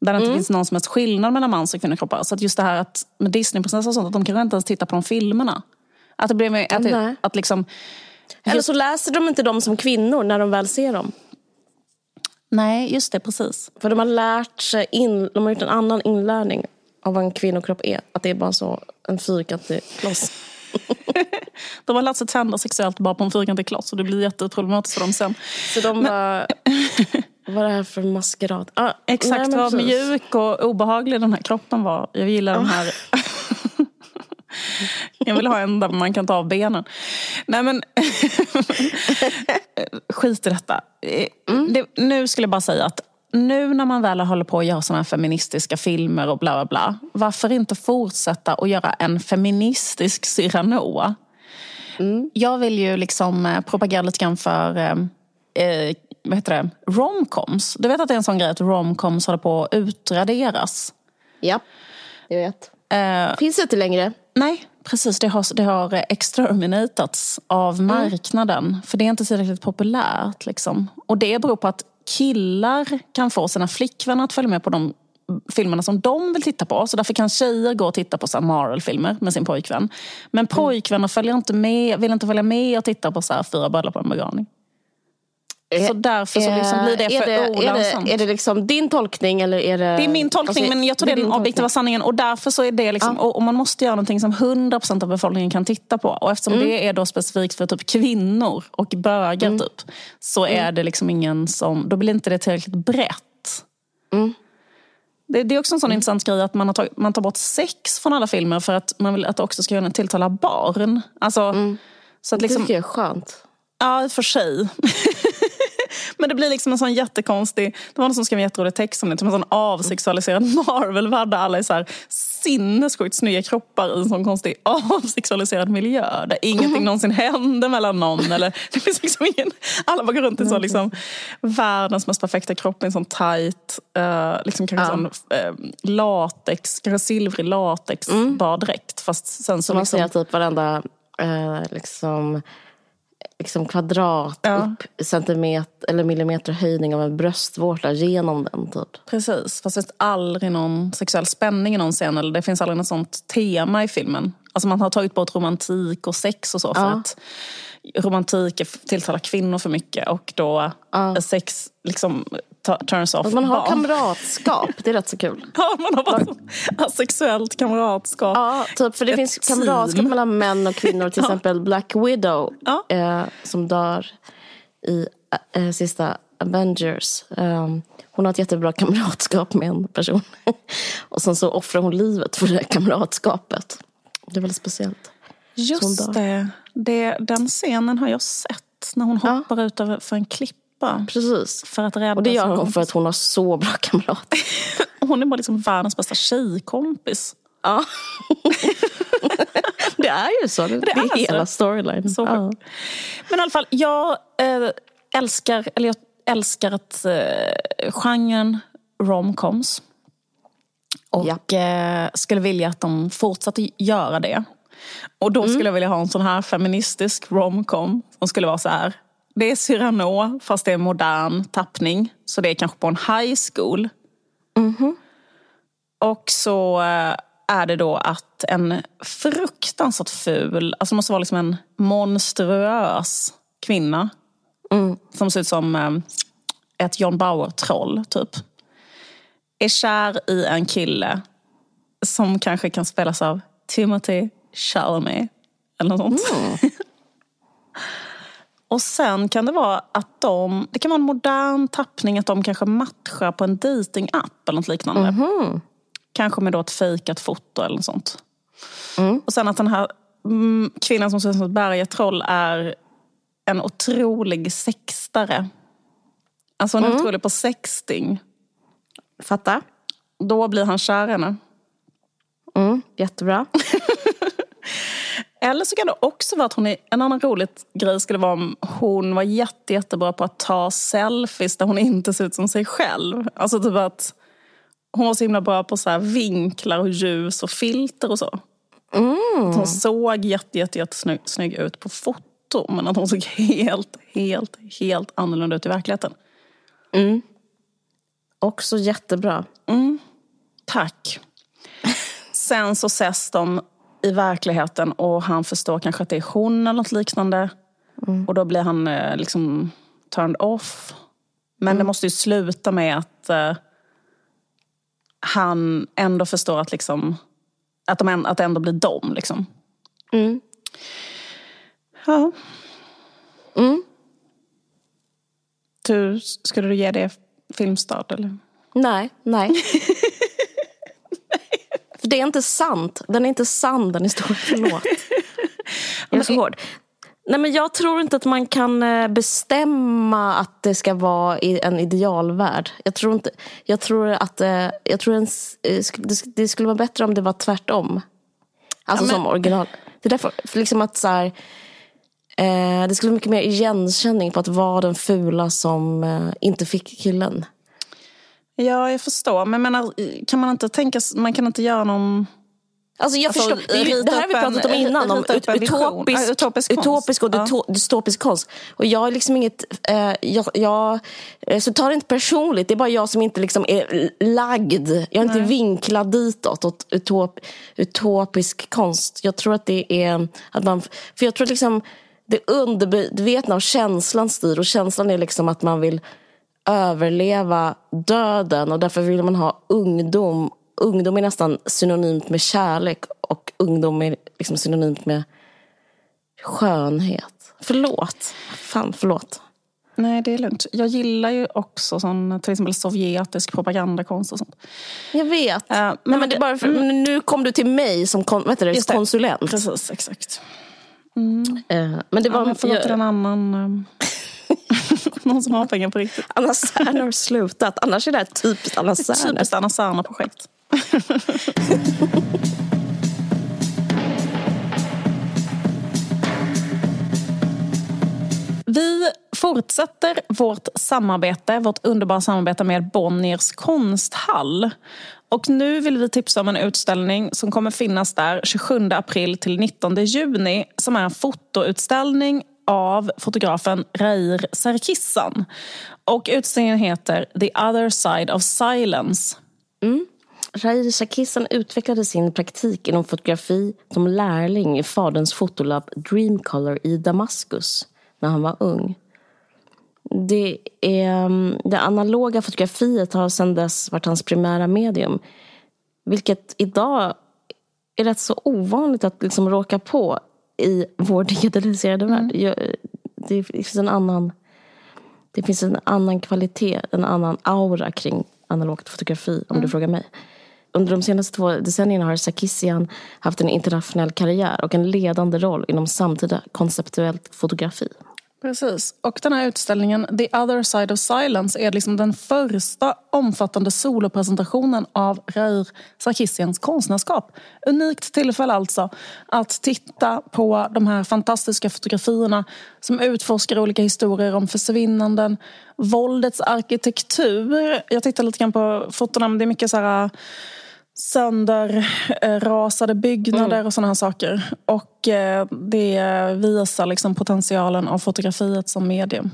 Där det inte finns någon som helst skillnad mellan mans och kvinnokroppar. Så att just det här att med Disneyprinsessor och sånt, att de kanske inte ens tittar på de filmerna. Att det blir mer, att, att liksom, Eller så läser de inte dem som kvinnor när de väl ser dem. nej just det, precis. För de har lärt sig, in, de har gjort en annan inlärning av vad en kvinnokropp är. Att det är bara så en fyrkantig kloss. De har lärt sig tända sexuellt bara på en fyrkantig kloss och det blir jätteproblematiskt för dem sen. Så de bara, vad är det här för maskerad? Ah, Exakt men vad mjuk och obehaglig den här kroppen var. Jag gillar den här... Jag vill ha en där man kan ta av benen. Nej men... Skit i detta. Eh, Det, nu skulle jag bara säga att nu när man väl håller på att göra såna här feministiska filmer och bla bla bla. Varför inte fortsätta att göra en feministisk Cyrano? Jag vill ju liksom eh, propagera lite grann för eh, eh, vad heter det? romcoms. Du vet att det är en sån grej att romcoms håller på att utraderas? Ja, jag vet. Eh, Finns det inte längre? Nej, precis. Det har, det har exterminatats av marknaden. För det är inte tillräckligt populärt. Liksom. Och det beror på att killar kan få sina flickvänner att följa med på de filmerna som de vill titta på. Så därför kan tjejer gå och titta på Marvel-filmer med sin pojkvän. Men pojkvänner följer inte med, vill inte följa med och titta på så här fyra bröllop på en begravning. Så därför så liksom blir det är för det, är olönsamt. det, är det liksom din tolkning eller är det... Det är min tolkning, Alltså, men jag tror det är den objektiva sanningen. Och därför så är det liksom, och, och man måste göra någonting som 100% av befolkningen kan titta på. Och eftersom Mm. det är då specifikt för typ kvinnor och bögar Mm. typ, så är det liksom ingen som, då blir inte det tillräckligt brett. Mm. Det, det är också en sån intressant grej att man, har tagit, man tar bort sex från alla filmer för att man vill att det också ska tilltala barn. Alltså, så att Det liksom, tycker jag är skönt. Ja, i och för sig. Men det blir liksom en sån jättekonstig... Det var någon som skrev en jätterolig text om det. Som en sån avsexualiserad Marvel-värld där alla är så här sinnessjukt snygga kroppar i en sån konstig avsexualiserad miljö. Där ingenting någonsin händer mellan någon. Eller, det finns liksom ingen, alla bara går runt i sån liksom, världens mest perfekta kropp i en sån tight, uh, liksom kanske Ja. sån uh, latex, kanske silvrig latex baddräkt. Fast sen så Så man liksom, ser typ varenda eh, liksom, liksom kvadrat Ja. upp centimeter eller millimeter höjning av en bröstvårta genom den. Typ. Precis, fast det finns aldrig någon sexuell spänning i någon scen. Eller det finns aldrig något sånt tema i filmen. Alltså man har tagit bort romantik och sex och så. För Ja. att romantik tilltalar kvinnor för mycket. Och då Ja. sex liksom turns off man har barn. kamratskap, det är rätt så kul. Ja, man har bara så- sexuellt kamratskap. Ja, typ, för det Ett finns team. kamratskap mellan män och kvinnor. Till exempel Black Widow Ja. eh, som dör i eh, sista Avengers. Um, hon har ett jättebra kamratskap med en person. och sen så offrar hon livet för det här kamratskapet. Det är väldigt speciellt. Just det. det. Den scenen har jag sett. När hon Ja. hoppar ut för en klippa. Precis. För att rädda Och det gör hon kompis. för att hon har så bra kamrater. Hon är bara liksom världens bästa tjejkompis. Ja. det är ju så. Det, det är hela storylinen. Ja. Men i alla fall, jag eh, älskar, eller jag älskar att eh, genren romcoms. Och Ja. eh, skulle vilja att de fortsatte göra det. Och då skulle jag vilja ha en sån här feministisk romcom som skulle vara så här. Det är Cyrano fast det är modern tappning. Så det är kanske på en high school. Och så eh, är det då att en fruktansvärt ful, alltså måste vara liksom en monstruös kvinna. Som ser ut som eh, ett John Bauer-troll, typ. Är kär i en kille som kanske kan spelas av Timothy Chalamet. Eller något sånt. Och sen kan det vara att de, det kan vara en modern tappning att de kanske matchar på en datingapp eller något liknande. Mhm. Kanske med då ett fejkat foto eller något sånt. Och sen att den här mm, kvinnan som ser ut som ett bergetroll är en otrolig sextare. Alltså hon är otrolig på sexting. Fatta. Då blir han kär i henne. Mm, jättebra. Eller så kan det också vara att hon är, en annan rolig grej skulle vara om hon var jätte, jättebra på att ta selfies där hon inte ser ut som sig själv. Alltså typ att hon var så himla bra på så här vinklar och ljus och filter och så. Att hon såg jätte, jätte, jättesnygg snygg ut på foto men att hon såg helt, helt, helt annorlunda ut i verkligheten. Också jättebra. Tack. Sen så ses de i verkligheten och han förstår kanske att det är hon eller något liknande. Och då blir han eh, liksom turned off. Men det måste ju sluta med att eh, han ändå förstår att, liksom, att, de, att det ändå blir dem. Liksom. Mm. Ja. Mm. Du, skulle du ge det filmstart? Eller? Nej, nej. För det är inte sant. Den är inte sann den historien. Förlåt. Jag är så hård. Nej, men jag tror inte att man kan eh, bestämma att det ska vara en idealvärld. Jag tror, inte, jag tror att eh, jag tror en, eh, det sk- det skulle vara bättre om det var tvärtom. Alltså Ja, men- som original. Det är därför för liksom att så här, eh, det skulle vara mycket mer igenkänning på att vara den fula som eh, inte fick killen. Ja, jag förstår. Men menar, kan man inte tänka, man kan inte göra någon... Alltså jag Alltså, förstår, det, ju- det här har vi en- pratat om innan, om ut, utopisk, Ja, utopisk utopisk och Ja. dystopisk konst. Och jag är liksom inget, eh, jag, jag, eh, så ta det inte personligt, det är bara jag som inte liksom är lagd. Jag är inte vinklad ditåt, åt utop, utopisk konst. Jag tror att det är, att man, för jag tror liksom, det undermedvetna av känslan styr och känslan är liksom att man vill överleva döden och därför vill man ha ungdom. Ungdom är nästan synonymt med kärlek och ungdom är liksom synonymt med skönhet. Förlåt. Fan, förlåt. Nej, det är lugnt. Jag gillar ju också sån, till exempel sovjetisk propagandakonst och sånt. Jag vet. Eh, Nej, men men det bara för, men nu kom du till mig som kon, Just det. konsulent. Precis, exakt. Eh, men det Ja, var men förlåt till jag, en annan... ehm, någon som har pengar på riktigt. Anna Serner har slutat. Annars är det här typiskt Anna Serner. Typiskt Anna Serner-projekt. Vi fortsätter vårt samarbete, vårt underbara samarbete med Bonniers konsthall. Och nu vill vi tipsa om en utställning som kommer finnas där 27 april till 19 juni som är en fotoutställning av fotografen Rair Sarkissan. Och utställningen heter The other side of silence. Mm. Rair Sarkissan utvecklade sin praktik inom fotografi som lärling i faderns fotolab Dreamcolor i Damaskus när han var ung. Det, är, mm, det analoga fotografiet har sedan dess varit hans primära medium. Vilket idag är rätt så ovanligt att liksom råka på i vår digitaliserade värld. Jag- Det finns en annan det finns en annan kvalitet, en annan aura kring analogt fotografi om du frågar mig. Under de senaste två decennierna har Sarkisian haft en internationell karriär och en ledande roll inom samtida konceptuellt fotografi. Precis. Och den här utställningen, The other side of silence, är liksom den första omfattande solopresentationen av Rair Sarkissians konstnärskap. Unikt tillfälle alltså att titta på de här fantastiska fotografierna som utforskar olika historier om försvinnanden, våldets arkitektur. Jag tittar lite grann på fotona, men det är mycket så här sönderrasade byggnader och sådana här saker. Och eh, det visar liksom potentialen av fotografiet som medium.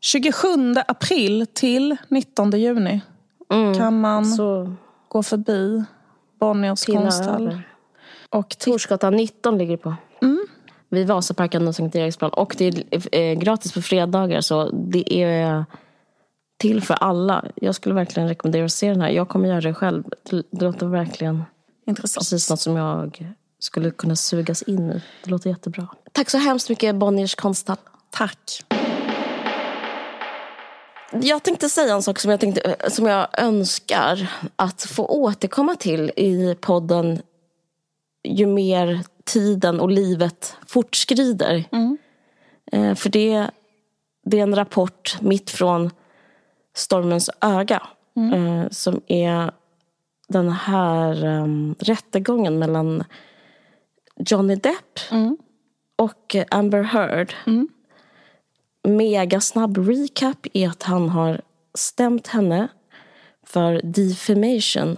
27 april till 19 juni kan man Så gå förbi Bonniers konsthall. Och. Torsgatan 19 ligger det på. Vid Vasaparken och Sankt Eriksplan. Och det är eh, gratis på fredagar så det är till för alla. Jag skulle verkligen rekommendera att se den här. Jag kommer göra det själv. Det, låter verkligen Intressant. precis något som jag skulle kunna sugas in i. Det låter jättebra. Tack så hemskt mycket Bonniers konsthall. tack. Jag tänkte säga en sak som jag, tänkte, som jag önskar att få återkomma till i podden ju mer tiden och livet fortskrider. Eh, För det, det är en rapport mitt från stormens öga. Eh, som är den här um, rättegången mellan Johnny Depp och eh, Amber Heard. Mega snabb recap är att han har stämt henne för defamation.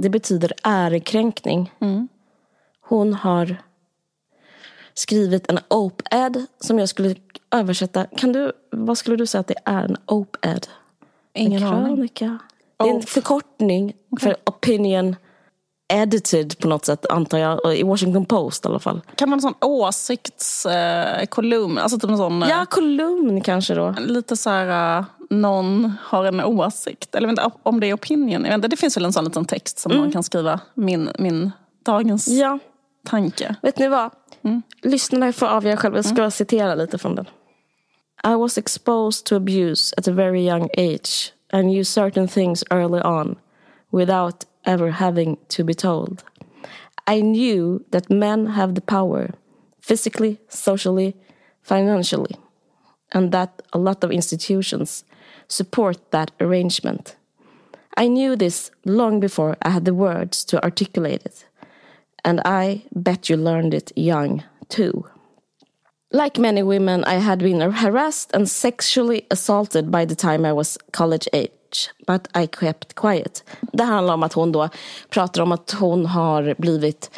Det betyder ärekränkning. Hon har skrivit en op-ed som jag skulle översätta. Kan du, vad skulle du säga att det är en op-ed? Ingen en krönika? Det är en förkortning för opinion edited på något sätt antar jag. I Washington Post i alla fall. Kan man ha en sån åsiktskolumn? Eh, kolumn? alltså typ en sån... eh, Ja, kolumn kanske då. Lite så här, uh, någon har en åsikt. Eller inte, om det är opinion. Jag vet inte, det finns väl en sån liten text som man kan skriva. Min, min dagens Ja, tanke. vet ni vad? Lyssnarna får avgöra själva. Jag ska citera lite från den. I was exposed to abuse at a very young age and knew certain things early on without ever having to be told. I knew that men have the power physically, socially, financially and that a lot of institutions support that arrangement. I knew this long before I had the words to articulate it. And I bet you learned it young too. Like many women, I had been harassed and sexually assaulted by the time I was college age. But I kept quiet. Det handlar om att hon då pratar om att hon har blivit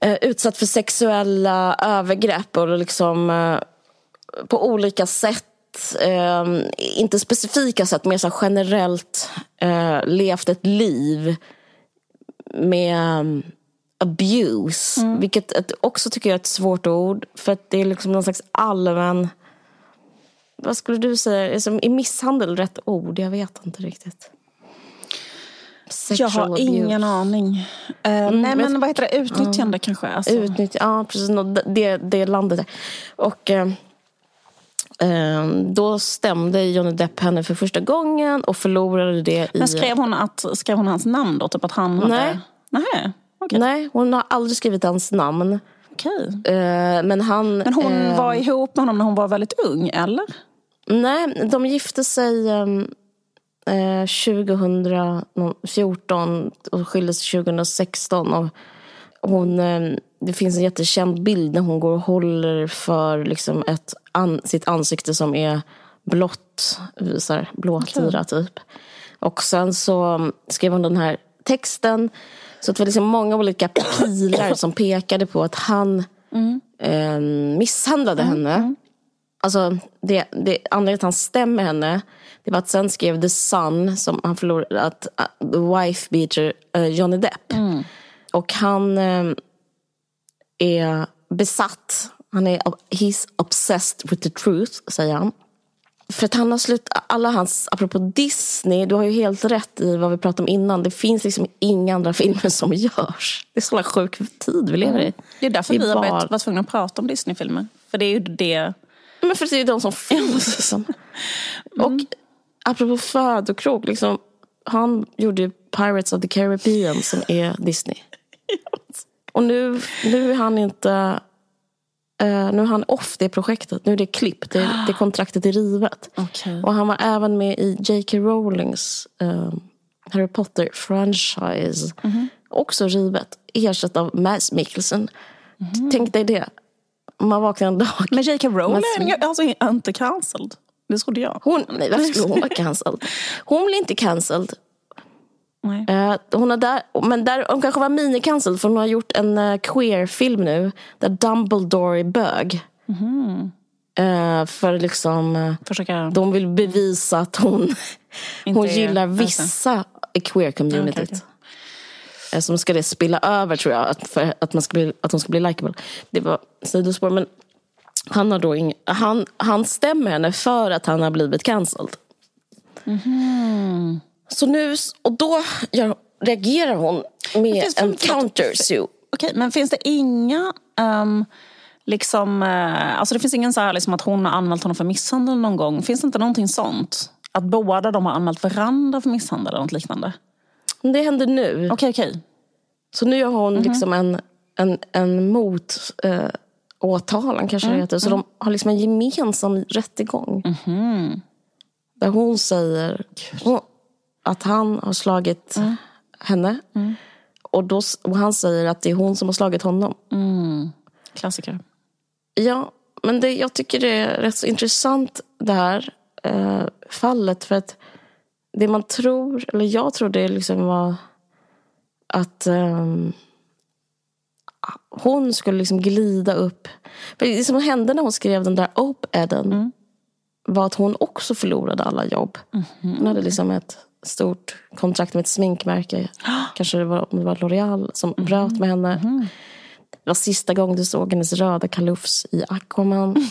eh, utsatt för sexuella övergrepp och liksom eh, på olika sätt eh, inte specifika sätt, mer så generellt eh, levt ett liv med abuse. Vilket ett, också tycker jag är ett svårt ord. För att det är liksom någon slags allmän... Vad skulle du säga? Är, misshandel rätt ord? Jag vet inte riktigt. Jag Sexual har abuse. ingen aning. Eh, nej vet- men vad heter det? Utnyttjande kanske? Alltså. Utnyttja, ja precis. Det, det landet. där. Och eh, då stämde Johnny Depp henne för första gången och förlorade det i... Men skrev hon, att, skrev hon hans namn då? Typ att han hade... Nej. Nej. Okej. Nej, hon har aldrig skrivit hans namn. Okej. Eh, men han... Men hon eh, var ihop med honom när hon var väldigt ung, eller? Nej, de gifte sig ehm, eh, 2014 och skildes 2016. Och hon, eh, det finns en jättekänd bild när hon går och håller för liksom ett an, sitt ansikte som är blått, så här, blåtira typ. Och sen så skrev hon den här texten. Så det var liksom många olika pilar som pekade på att han eh, misshandlade henne. Alltså, det, det, anledningen att han stämmer henne det var att sen skrev The Sun, som han förlorade, att uh, the wife beater uh, Johnny Depp. Och han eh, är besatt. Han är he's obsessed with the truth, säger han. För att han har slut, alla hans, apropå Disney, du har ju helt rätt i vad vi pratade om innan. Det finns liksom inga andra filmer som görs. Det är så sjuk tid vi lever i. Det är därför Det är vi har bara- varit, tvungna att prata om Disneyfilmer. För det är ju det... Men för det är ju de som finns. Liksom. Och apropå födokrog, liksom, han gjorde ju Pirates of the Caribbean som är Disney. Och nu, nu är han inte... eh, nu är han off det projektet. Nu är det klippt. Det, det kontraktet är rivet. Okej. Och han var även med i J.K. Rowlings eh, Harry Potter-franchise. Också rivet. Ersatt av Mads Mikkelsen. Tänk dig det. Man vaknar en dag. Men J.K. Rowling Men- är alltså inte cancelled. Det trodde jag. Hon, nej, varför skulle hon vara cancelled? Hon blir inte cancelled. Nej. Eh, hon har där, men där, hon kanske var mini-cancelled för hon har gjort en uh, queer-film nu där Dumbledore är bög. Eh, för liksom, eh, Försöka... de vill bevisa att hon, hon gillar alltså. vissa i queer-communityt. Okej. Eh, Som ska det spilla över tror jag, att, för att, man ska bli, att hon ska bli likeable. Det var sidospår, men han, har då ing, han, han stämmer henne för att han har blivit cancelled. Mhm. Så nu, och då reagerar hon med en förlåt, countersuit. Okej, men finns det inga ehm, liksom, eh, alltså det finns ingen så här liksom att hon har anmält honom för misshandel någon gång. Finns det inte någonting sånt? Att båda de har anmält varandra för misshandel eller något liknande? Det händer nu. Okej, okej. Så nu har hon liksom en, en, en mot eh, åtalan kanske det heter. Så de har liksom en gemensam rättegång. Där hon säger hon, att han har slagit henne. Och, då, och han säger att det är hon som har slagit honom. Klassiker. Ja, men det, jag tycker det är rätt så intressant det här eh, fallet. För att det man tror, eller jag tror det liksom var att ehm, hon skulle liksom glida upp. För det som hände när hon skrev den där op-eden var att hon också förlorade alla jobb. Hon hade liksom ett stort kontrakt med ett sminkmärke. Kanske det var, det var L'Oreal som bröt med henne. Det var sista gången du såg hennes röda kalufs i Aquaman.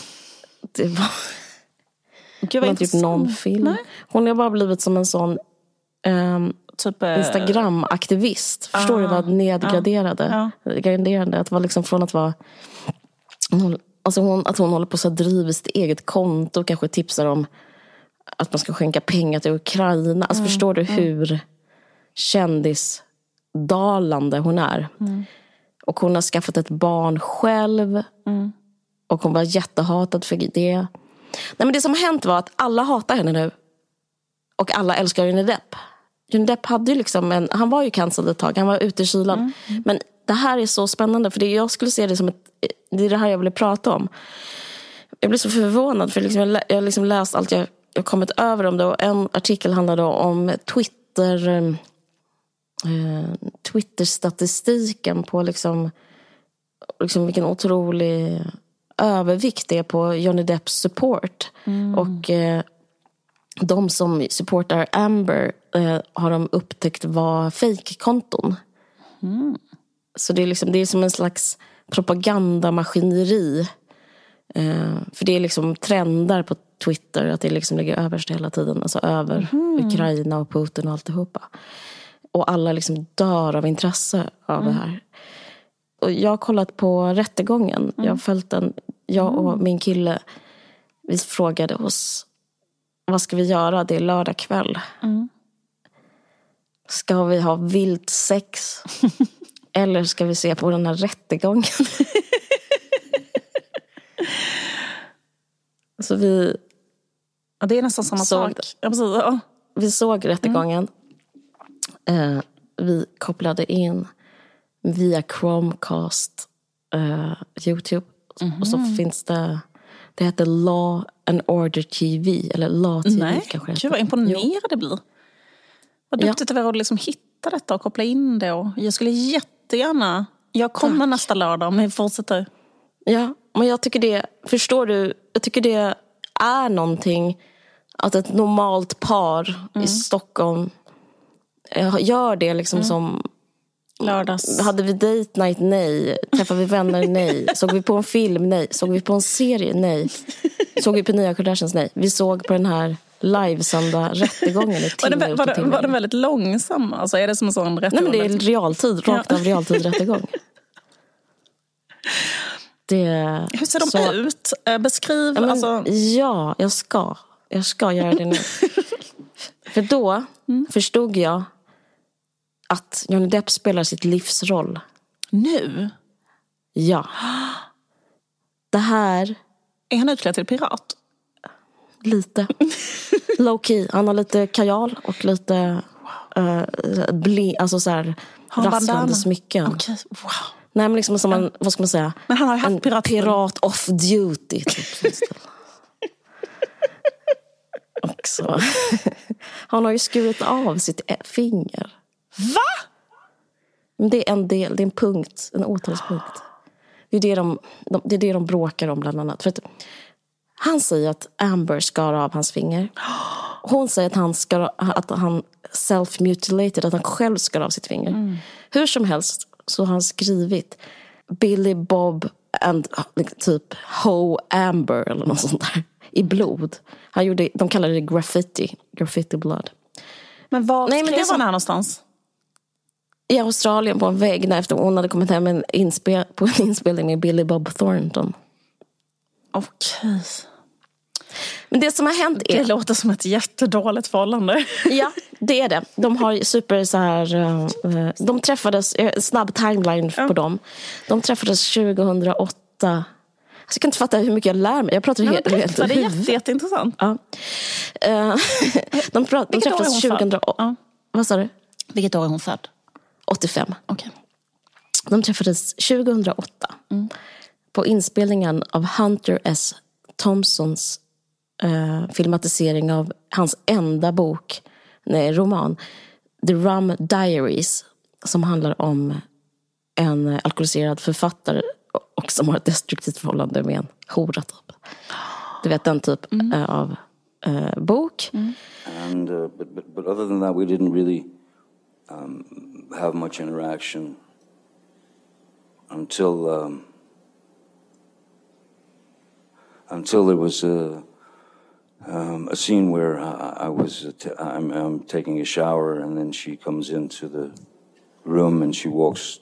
Det var Gud, från typ någon film. Hon har bara blivit som en sån ehm, Typ, eh, Instagram-aktivist. Förstår du vad nedgraderade? Graderande, att vara liksom från att vara... Alltså hon, att hon håller på att driva sitt eget konto och kanske tipsar om att man ska skänka pengar till Ukraina. Alltså förstår du hur kändisdalande hon är? Och hon har skaffat ett barn själv. Och hon var jättehatad för det. Nej, men det som har hänt var att alla hatar henne nu. Och alla älskar Johnny Depp. Johnny Depp hade ju liksom en, han var ju cancelled ett tag, han var ute i kylan. Men det här är så spännande, för det, jag skulle se det som ett, det är det här jag ville prata om. Jag blev så förvånad, för liksom jag, jag har liksom läst allt jag, jag kommit över om det. Och en artikel handlade om Twitter, eh, Twitter-statistiken på liksom, liksom vilken otrolig övervikt det är på Johnny Depps support. Och eh, de som supportar Amber eh, har de upptäckt var fejkkonton. Så det är, liksom, det är som en slags propagandamaskineri. Eh, för det är liksom trender på Twitter att det liksom ligger överst hela tiden. Alltså över Ukraina och Putin och alltihopa. Och alla liksom dör av intresse av det här. Och jag har kollat på rättegången. Jag har följt den. Jag och min kille, vi frågade oss vad ska vi göra? Det är lördag kväll. Ska vi ha vilt sex? Eller ska vi se på den här rättegången? Så vi, Ja, det är nästan samma Såg sak. det. Ja, precis. Ja. vi såg rättegången. Eh, vi kopplade in via Chromecast eh, Youtube. Och så finns det, det heter Law and Order TV. Eller Law TV Nej, kanske det gud vad imponerad det blir. Vad Ja. duktigt av er att liksom hitta detta och koppla in det. Och jag skulle jättegärna... Jag kommer nästa lördag om ni fortsätter. Ja, men jag tycker det, förstår du, jag tycker det är någonting att ett normalt par i Stockholm eh, gör det liksom som Lördags. Hade vi date night? Nej. Träffade vi vänner? Nej. Såg vi på en film? Nej. Såg vi på en serie? Nej. Såg vi på Nya Kardashians? Nej. Vi såg på den här livesända rättegången i Var timme var, och den, timme var den väldigt långsam? Alltså är det som en sån Nej rättegång? men det är realtid, rakt av realtid rättegång. Det, Hur ser de så- ut? Eh, Beskriv. Ja, men, alltså, ja, jag ska. Jag ska göra det nu. För då Mm. förstod jag att Johnny Depp spelar sitt livsroll. nu? Ja. Det här, Är han utklädd till pirat? lite. Low key. Han har lite kajal och lite uh, bli, alltså så här, rasslande smycken. Okej, wow. Nej men liksom som en, vad ska man säga? Men han har haft en pirat- pirat off duty. Typ, sån stil. och så. Han har ju skurit av sitt finger. Va? Men det är en del, det är en punkt, en åtalspunkt. Det är det de, de, det är det de bråkar om bland annat. För att han säger att Amber skar av hans finger. Hon säger att han, skar, att han self-mutilated, att han själv skar av sitt finger. Hur som helst så har han skrivit Billy Bob and like, typ Ho Amber eller något sånt där. I blod. Han gjorde, de kallade det graffiti, graffiti blood. Men var Nej, men det som- han någonstans? i Australien på en vägg när efter hon hade kommit hem en inspe- på en inspelning med Billy Bob Thornton. Okej. Men det som har hänt är... Det låter som ett jättedåligt förhållande. Ja, det är det. De har super så här... eh, de träffades, eh, snabb timeline på dem. De träffades 2008. Alltså, jag kan inte fatta hur mycket jag lär mig. Jag pratar Nej, helt, men helt det är jätte, jätteintressant. Ja. Eh, de, pra- de träffades hon född? 2008. Ja. Vad sa du? Vilket år är hon född? 85. Okej. De träffades 2008 på inspelningen av Hunter S. Thompsons eh, filmatisering av hans enda bok, nej, roman, The Rum Diaries, som handlar om en alkoholiserad författare och som har ett destruktivt förhållande med en hora. Typ. Du vet den typ eh, av eh, bok. And uh, but, but but other than that, we didn't really um, have much interaction until um, until there was a um, a scene where I, I was uh, t- I'm, I'm taking a shower, and then she comes into the room and she walks,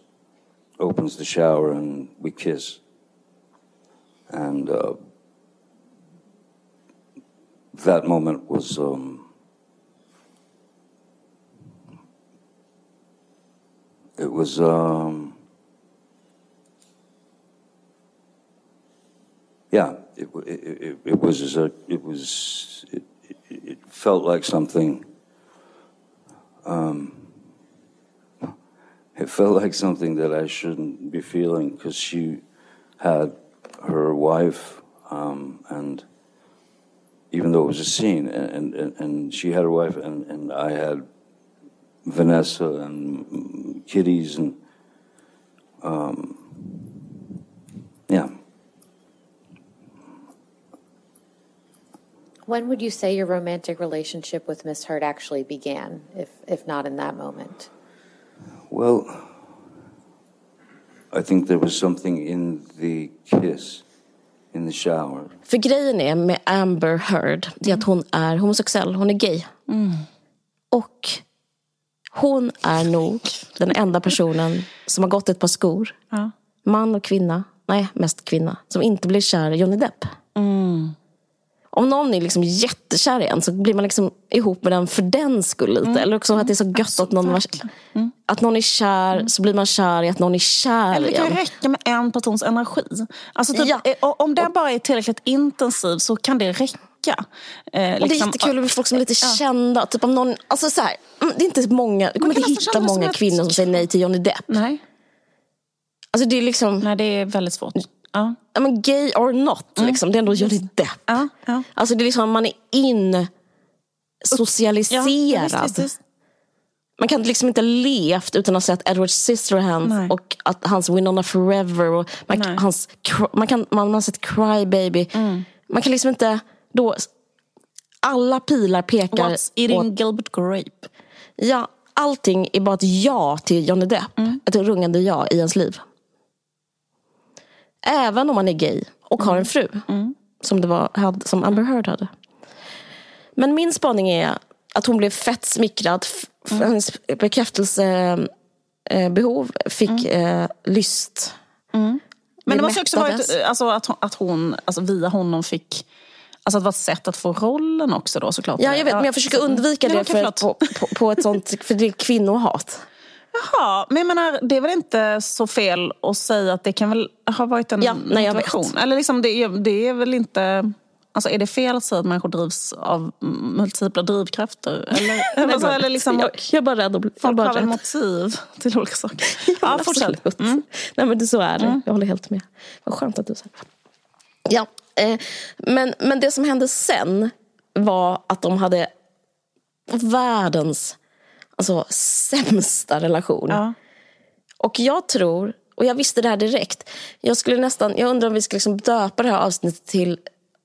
opens the shower, and we kiss. And uh, that moment was. Um, It was um yeah, it it, it, was as a it was it, it, it felt like something um it felt like something that I shouldn't be feeling because she had her wife um, and even though it was a scene and, and, and she had her wife and, and I had Vanessa and mm, kitties and um, When would you say your romantic relationship with Miss Hurd actually began, if if not in that moment? Well, I think there was something in the kiss in the shower. För grejen är med Amber Heard, det är att hon är homosexuell, hon är gay. Och hon är nog den enda personen som har gått ett par skor, Ja. man och kvinna, nej mest kvinna, som inte blir kär i Johnny Depp. Om någon är liksom jättekär i en så blir man liksom ihop med den för den skull lite. Eller också att det är så gött att någon, var, att någon är kär, så blir man kär i att någon är kär Eller det kan räcka med en persons energi. Alltså typ, Ja. eh, Om den bara är tillräckligt intensiv så kan det räcka. Eh, Och det är liksom, jättekul med folk som är lite kända. Typ om någon, alltså så här, mm, det är inte många, du kommer inte hitta som många ett- kvinnor som säger nej till Johnny Depp. Nej. Alltså det är liksom, Nej, det är väldigt svårt. Ja. ja, men gay or not, liksom, det är ändå Johnny Depp. Ja, ja. Alltså det är liksom, man är in socialiserad. Ja, visst, visst, visst. Man kan liksom inte levt utan att ha sett Edward Scissorhands Nej. och att hans Winona Forever. Och man, Nej. hans, man, kan, man, man har sett Cry Baby. Mm. Man kan liksom inte då... Alla pilar pekar What's eating åt... Gilbert Grape? Ja, allting är bara ett ja till Johnny Depp. Mm. Ett rungande ja i ens liv. Även om man är gay och Mm. har en fru. Som, det var, hade, som Amber Heard hade. Men min spaning är att hon blev fett smickrad. Mm. Hennes bekräftelsebehov fick eh, lyst. Men det Det måste också varit alltså, att hon, att hon alltså, via honom fick... Alltså att det var ett sätt att få rollen också då såklart. Ja, jag vet, men jag försöker undvika Ja, det för, på, på, på ett sånt, för det är kvinnohat. Jaha, men jag menar, det är väl inte så fel att säga att det kan väl ha varit en Ja, nej, motivation? Eller liksom, det, är, det är väl inte... Alltså är det fel att säga att människor drivs av multipla drivkrafter? Eller, alltså, eller liksom, jag, jag är bara rädd att bli... jag folk bara har väl motiv till olika saker. Ja, Ja, fortsätt. absolut. Nej men det, så är det. Jag håller helt med. Vad skönt att du säger. Ja, eh, men, men det som hände sen var att de hade världens alltså, sämsta relation. Ja. Och jag tror, och jag visste det här direkt, jag skulle nästan, jag undrar om vi ska liksom döpa det här avsnittet till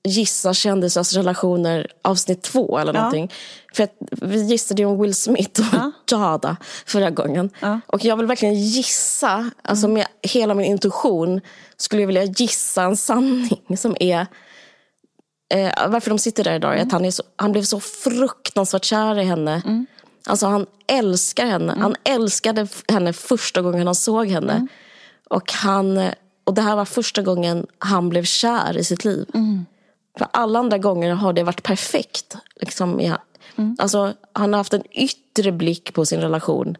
Gissa kändisars relationer avsnitt två eller Ja. någonting. För att vi gissade ju om Will Smith och Ja. Jada förra gången. Och jag vill verkligen gissa, alltså med hela min intuition skulle jag vilja gissa en sanning som är eh, varför de sitter där idag är att han, är så, han blev så fruktansvärt kär i henne. Alltså han älskar henne. Han älskade henne första gången han såg henne. Och han och det här var första gången han blev kär i sitt liv. För alla andra gånger har det varit perfekt. Liksom, ja. alltså, han har haft en yttre blick på sin relation.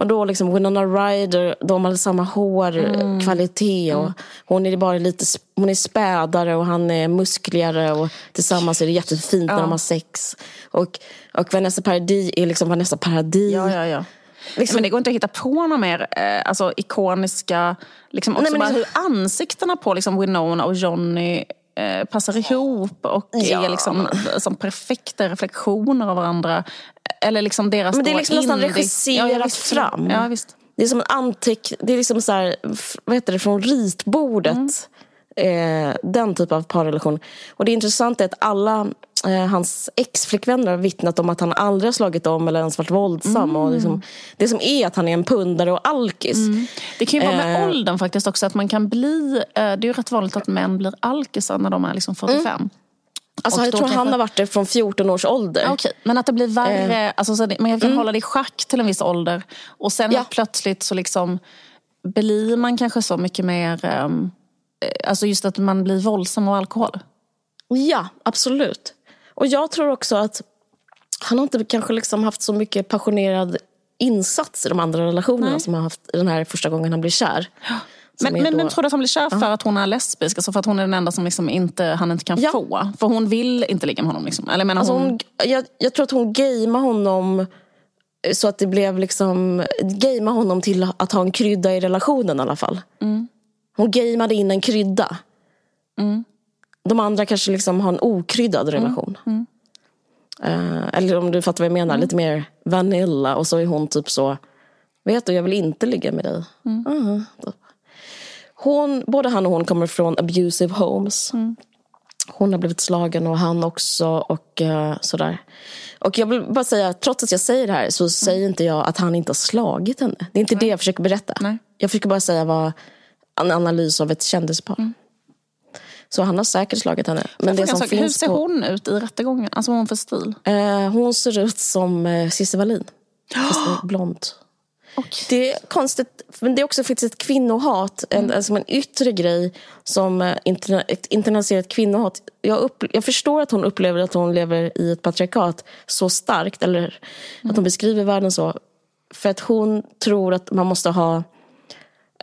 Och då liksom Winona Ryder, de hade samma hårkvalitet. Och hon är bara lite hon är spädare och han är muskligare. Och tillsammans är det jättefint när de har sex. Och, och Vanessa Paradis är liksom Vanessa Paradis. Ja, ja, ja. Liksom- Men det går inte att hitta på några mer eh, alltså, ikoniska... Liksom också Nej, men bara liksom- hur ansiktena på liksom, Winona och Johnny eh, passar ihop och Ja. är liksom, som perfekta reflektioner av varandra. Eller liksom deras Men det är liksom nästan regisserat visst. fram. Ja, visst. Det är som en anteck... Det är liksom så här, vad heter det, från ritbordet. Eh, den typ av parrelation. Och det intressanta är att alla hans ex-flickvänner har vittnat om att han aldrig har slagit om eller ens varit våldsam. Och liksom, det som är att han är en pundare och alkis. Det kan ju vara med Eh. åldern faktiskt också. Att man kan bli, eh, det är ju rätt vanligt att män blir alkisar när de är liksom 45. Alltså, Och jag tror kanske- han har varit det från 14 års ålder. Okej, men att det blir värre, alltså, så det, man kan hålla det i schack till en viss ålder. Och sen Ja. plötsligt så liksom blir man kanske så mycket mer, eh, alltså just att man blir våldsam av alkohol. Ja, absolut. Och jag tror också att han har inte kanske liksom haft så mycket passionerad insats i de andra relationerna Nej. som han haft den här första gången han blir kär. Men, då- men tror du att han blir kär för att hon är lesbisk? Alltså för att hon är den enda som liksom inte, han inte kan Ja. få? För hon vill inte ligga med honom. Liksom. Eller menar, Alltså hon, hon, jag, jag tror att hon gameade honom eh, så att det blev liksom gameade honom till att ha en krydda i relationen i alla fall. Mm. Hon gameade in en krydda. Mm. De andra kanske liksom har en okryddad relation. Mm. Eh, eller om du fattar vad jag menar, lite mer vanilla. Och så är hon typ så, vet du jag vill inte ligga med dig. Mm. Mhm. Hon, både han och hon kommer från abusive homes. Mm. Hon har blivit slagen och han också och eh, sådär. Och jag vill bara säga, trots att jag säger det här så säger inte jag att han inte har slagit henne. Det är inte det jag försöker berätta. Nej. Jag försöker bara säga vad en analys av ett kändispar. Så han har säkert slagit henne. Men det som är, hur finns ser på, hon ut i rättegången? Alltså vad hon för stil? eh, hon ser ut som eh, Cissi Wallin. Är blond. Det är konstigt, men det är också faktiskt ett kvinnohat, en, en, som en yttre grej, som eh, interna, ett internaliserat kvinnohat. Jag, upp, jag förstår att hon upplever att hon lever i ett patriarkat så starkt, eller att hon beskriver världen så. För att hon tror att man måste ha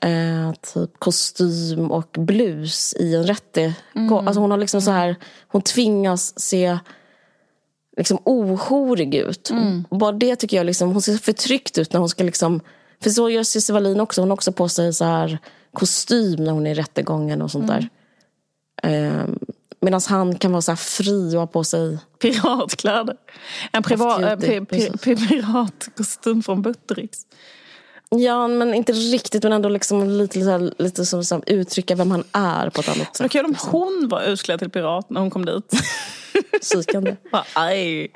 eh, typ kostym och blus i en rättegång. Alltså hon har liksom så här, hon tvingas se liksom ohorig ut. Och bara det tycker jag, liksom, hon ser förtryckt ut när hon ska liksom... För så gör Cissi Wallin också. Hon har också på sig så här kostym när hon är i rättegången och sånt där. Um, Medan han kan vara så här fri och ha på sig... Piratkläder. En privat, äh, duty, pi, pi, pi, piratkostym från Buttericks. Ja, men inte riktigt. Men ändå liksom lite, lite, lite som här, uttrycka vem han är på ett annat Det var sätt. kul om hon var utklädd till pirat när hon kom dit. Psykande. Aj.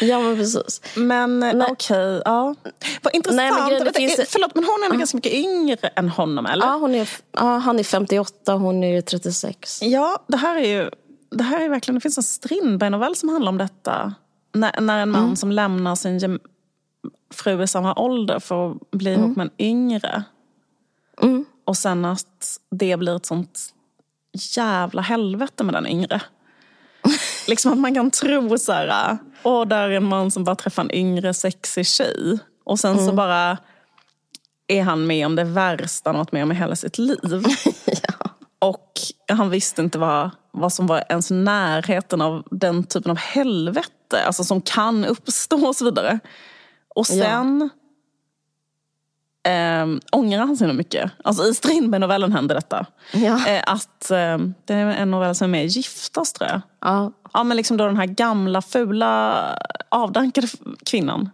Ja, men precis. Men eh, okej, ja. Vad intressant. Nej, men grejen, det finns- eh, Förlåt, men hon är ändå ganska mycket yngre än honom, eller? Ja, hon är, ja, han är 58, hon är 36. Ja, det här är ju... Det här är verkligen, det finns en Strindberg-novell som handlar om detta. När, när en man som lämnar sin fru i samma ålder för att bli ihop med en yngre. Och sen att det blir ett sånt jävla helvete med den yngre. liksom att man kan tro så här, åh där är en man som bara träffar en yngre sexig tjej. Och sen så bara är han med om det värsta han varit med om i hela sitt liv. Och han visste inte vad, vad som var ens närheten av den typen av helvete. Alltså som kan uppstå och så vidare. Och sen ähm, ångrar han sig nog mycket. Alltså i Strindberg-novellen händer detta. Ja. Eh, att eh, Det är en novell som är med Giftas tror jag. Ja, Ja men liksom då den här gamla fula avdankade kvinnan.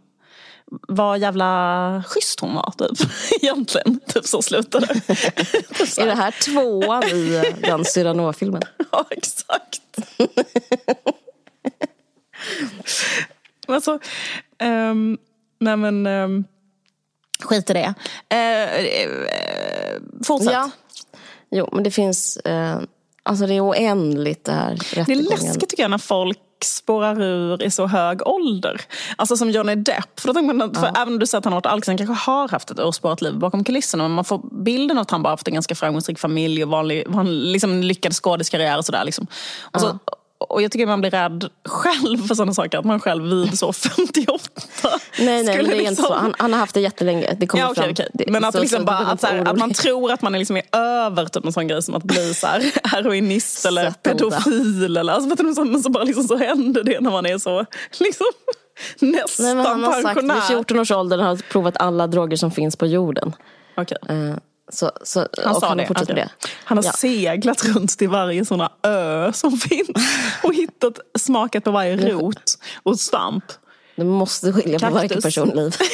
Vad jävla schysst hon var typ. Egentligen. Typ så slutade det. Typ så Är här. det här tvåan i eh, den Cyrano-filmen? Ja, exakt. men så, ehm, nej men, um, skit i det. Eh, eh, fortsätt. Ja. Jo, men det finns... Eh, alltså det är oändligt det här. Det är läskigt tycker jag när folk spårar ur i så hög ålder. Alltså som Johnny Depp. För, då tänker man, för Även om du säger att han har varit alkis, han kanske har haft ett urspårat liv bakom kulisserna. Men man får bilden av att han bara haft en ganska framgångsrik familj och vanlig, han, liksom, lyckad skådiskarriär och sådär. Liksom. Och, så, och jag tycker man blir rädd själv för sådana saker. Att man själv vid så 58 Nej, nej, men det är skulle inte liksom- så. Han, han har haft det jättelänge. Det kommer Ja, okej. Det- Men att, så- liksom så bara, att, så här, att man tror att man är liksom är över typ en sån grej som att bli så här, heroinist eller pedofil. Eller, alltså, vet du, så, så, bara liksom, så händer det när man är så liksom, nästan Nej, men han har sagt pensionär. vid 14 års ålder har provat alla droger som finns på jorden. Okej. Eh, Så, så, Han sa han det. okej. det. Han har Ja. seglat runt till varje såna ö som finns och hittat, smakat på varje rot och stamp. Du måste skilja på varje Kaktus. personliv.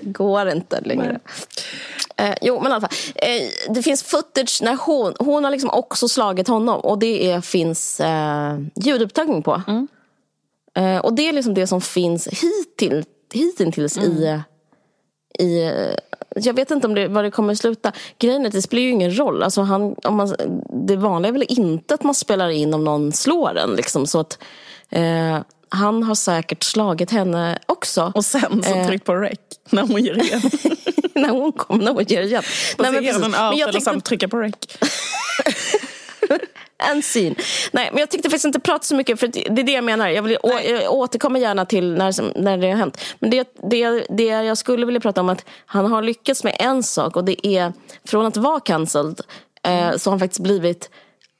Går inte längre. Eh, jo, men i alla fall. Eh, det finns footage när hon, hon har liksom också slagit honom. Och det är, finns eh, ljudupptagning på. Mm. Eh, och det är liksom det som finns hittills, hittills Mm. i, i jag vet inte om det, var det kommer sluta. Grejen är att det spelar ju ingen roll. Alltså han, om man, det vanliga är väl inte att man spelar in om någon slår en. Liksom, så att, eh, han har säkert slagit henne också. Och sen så Eh. tryck på rec när hon ger igen. när hon kom, när hon ger igen. Och så men ger hon en precis. Men jag örfil och sen trycka på rec. En syn. Nej, men jag tyckte faktiskt inte prata så mycket, för det är det jag menar. Jag, vill, å, jag återkommer gärna till när, när det har hänt. Men det, det, det jag skulle vilja prata om är att han har lyckats med en sak och det är från att vara cancelled eh, så har han faktiskt blivit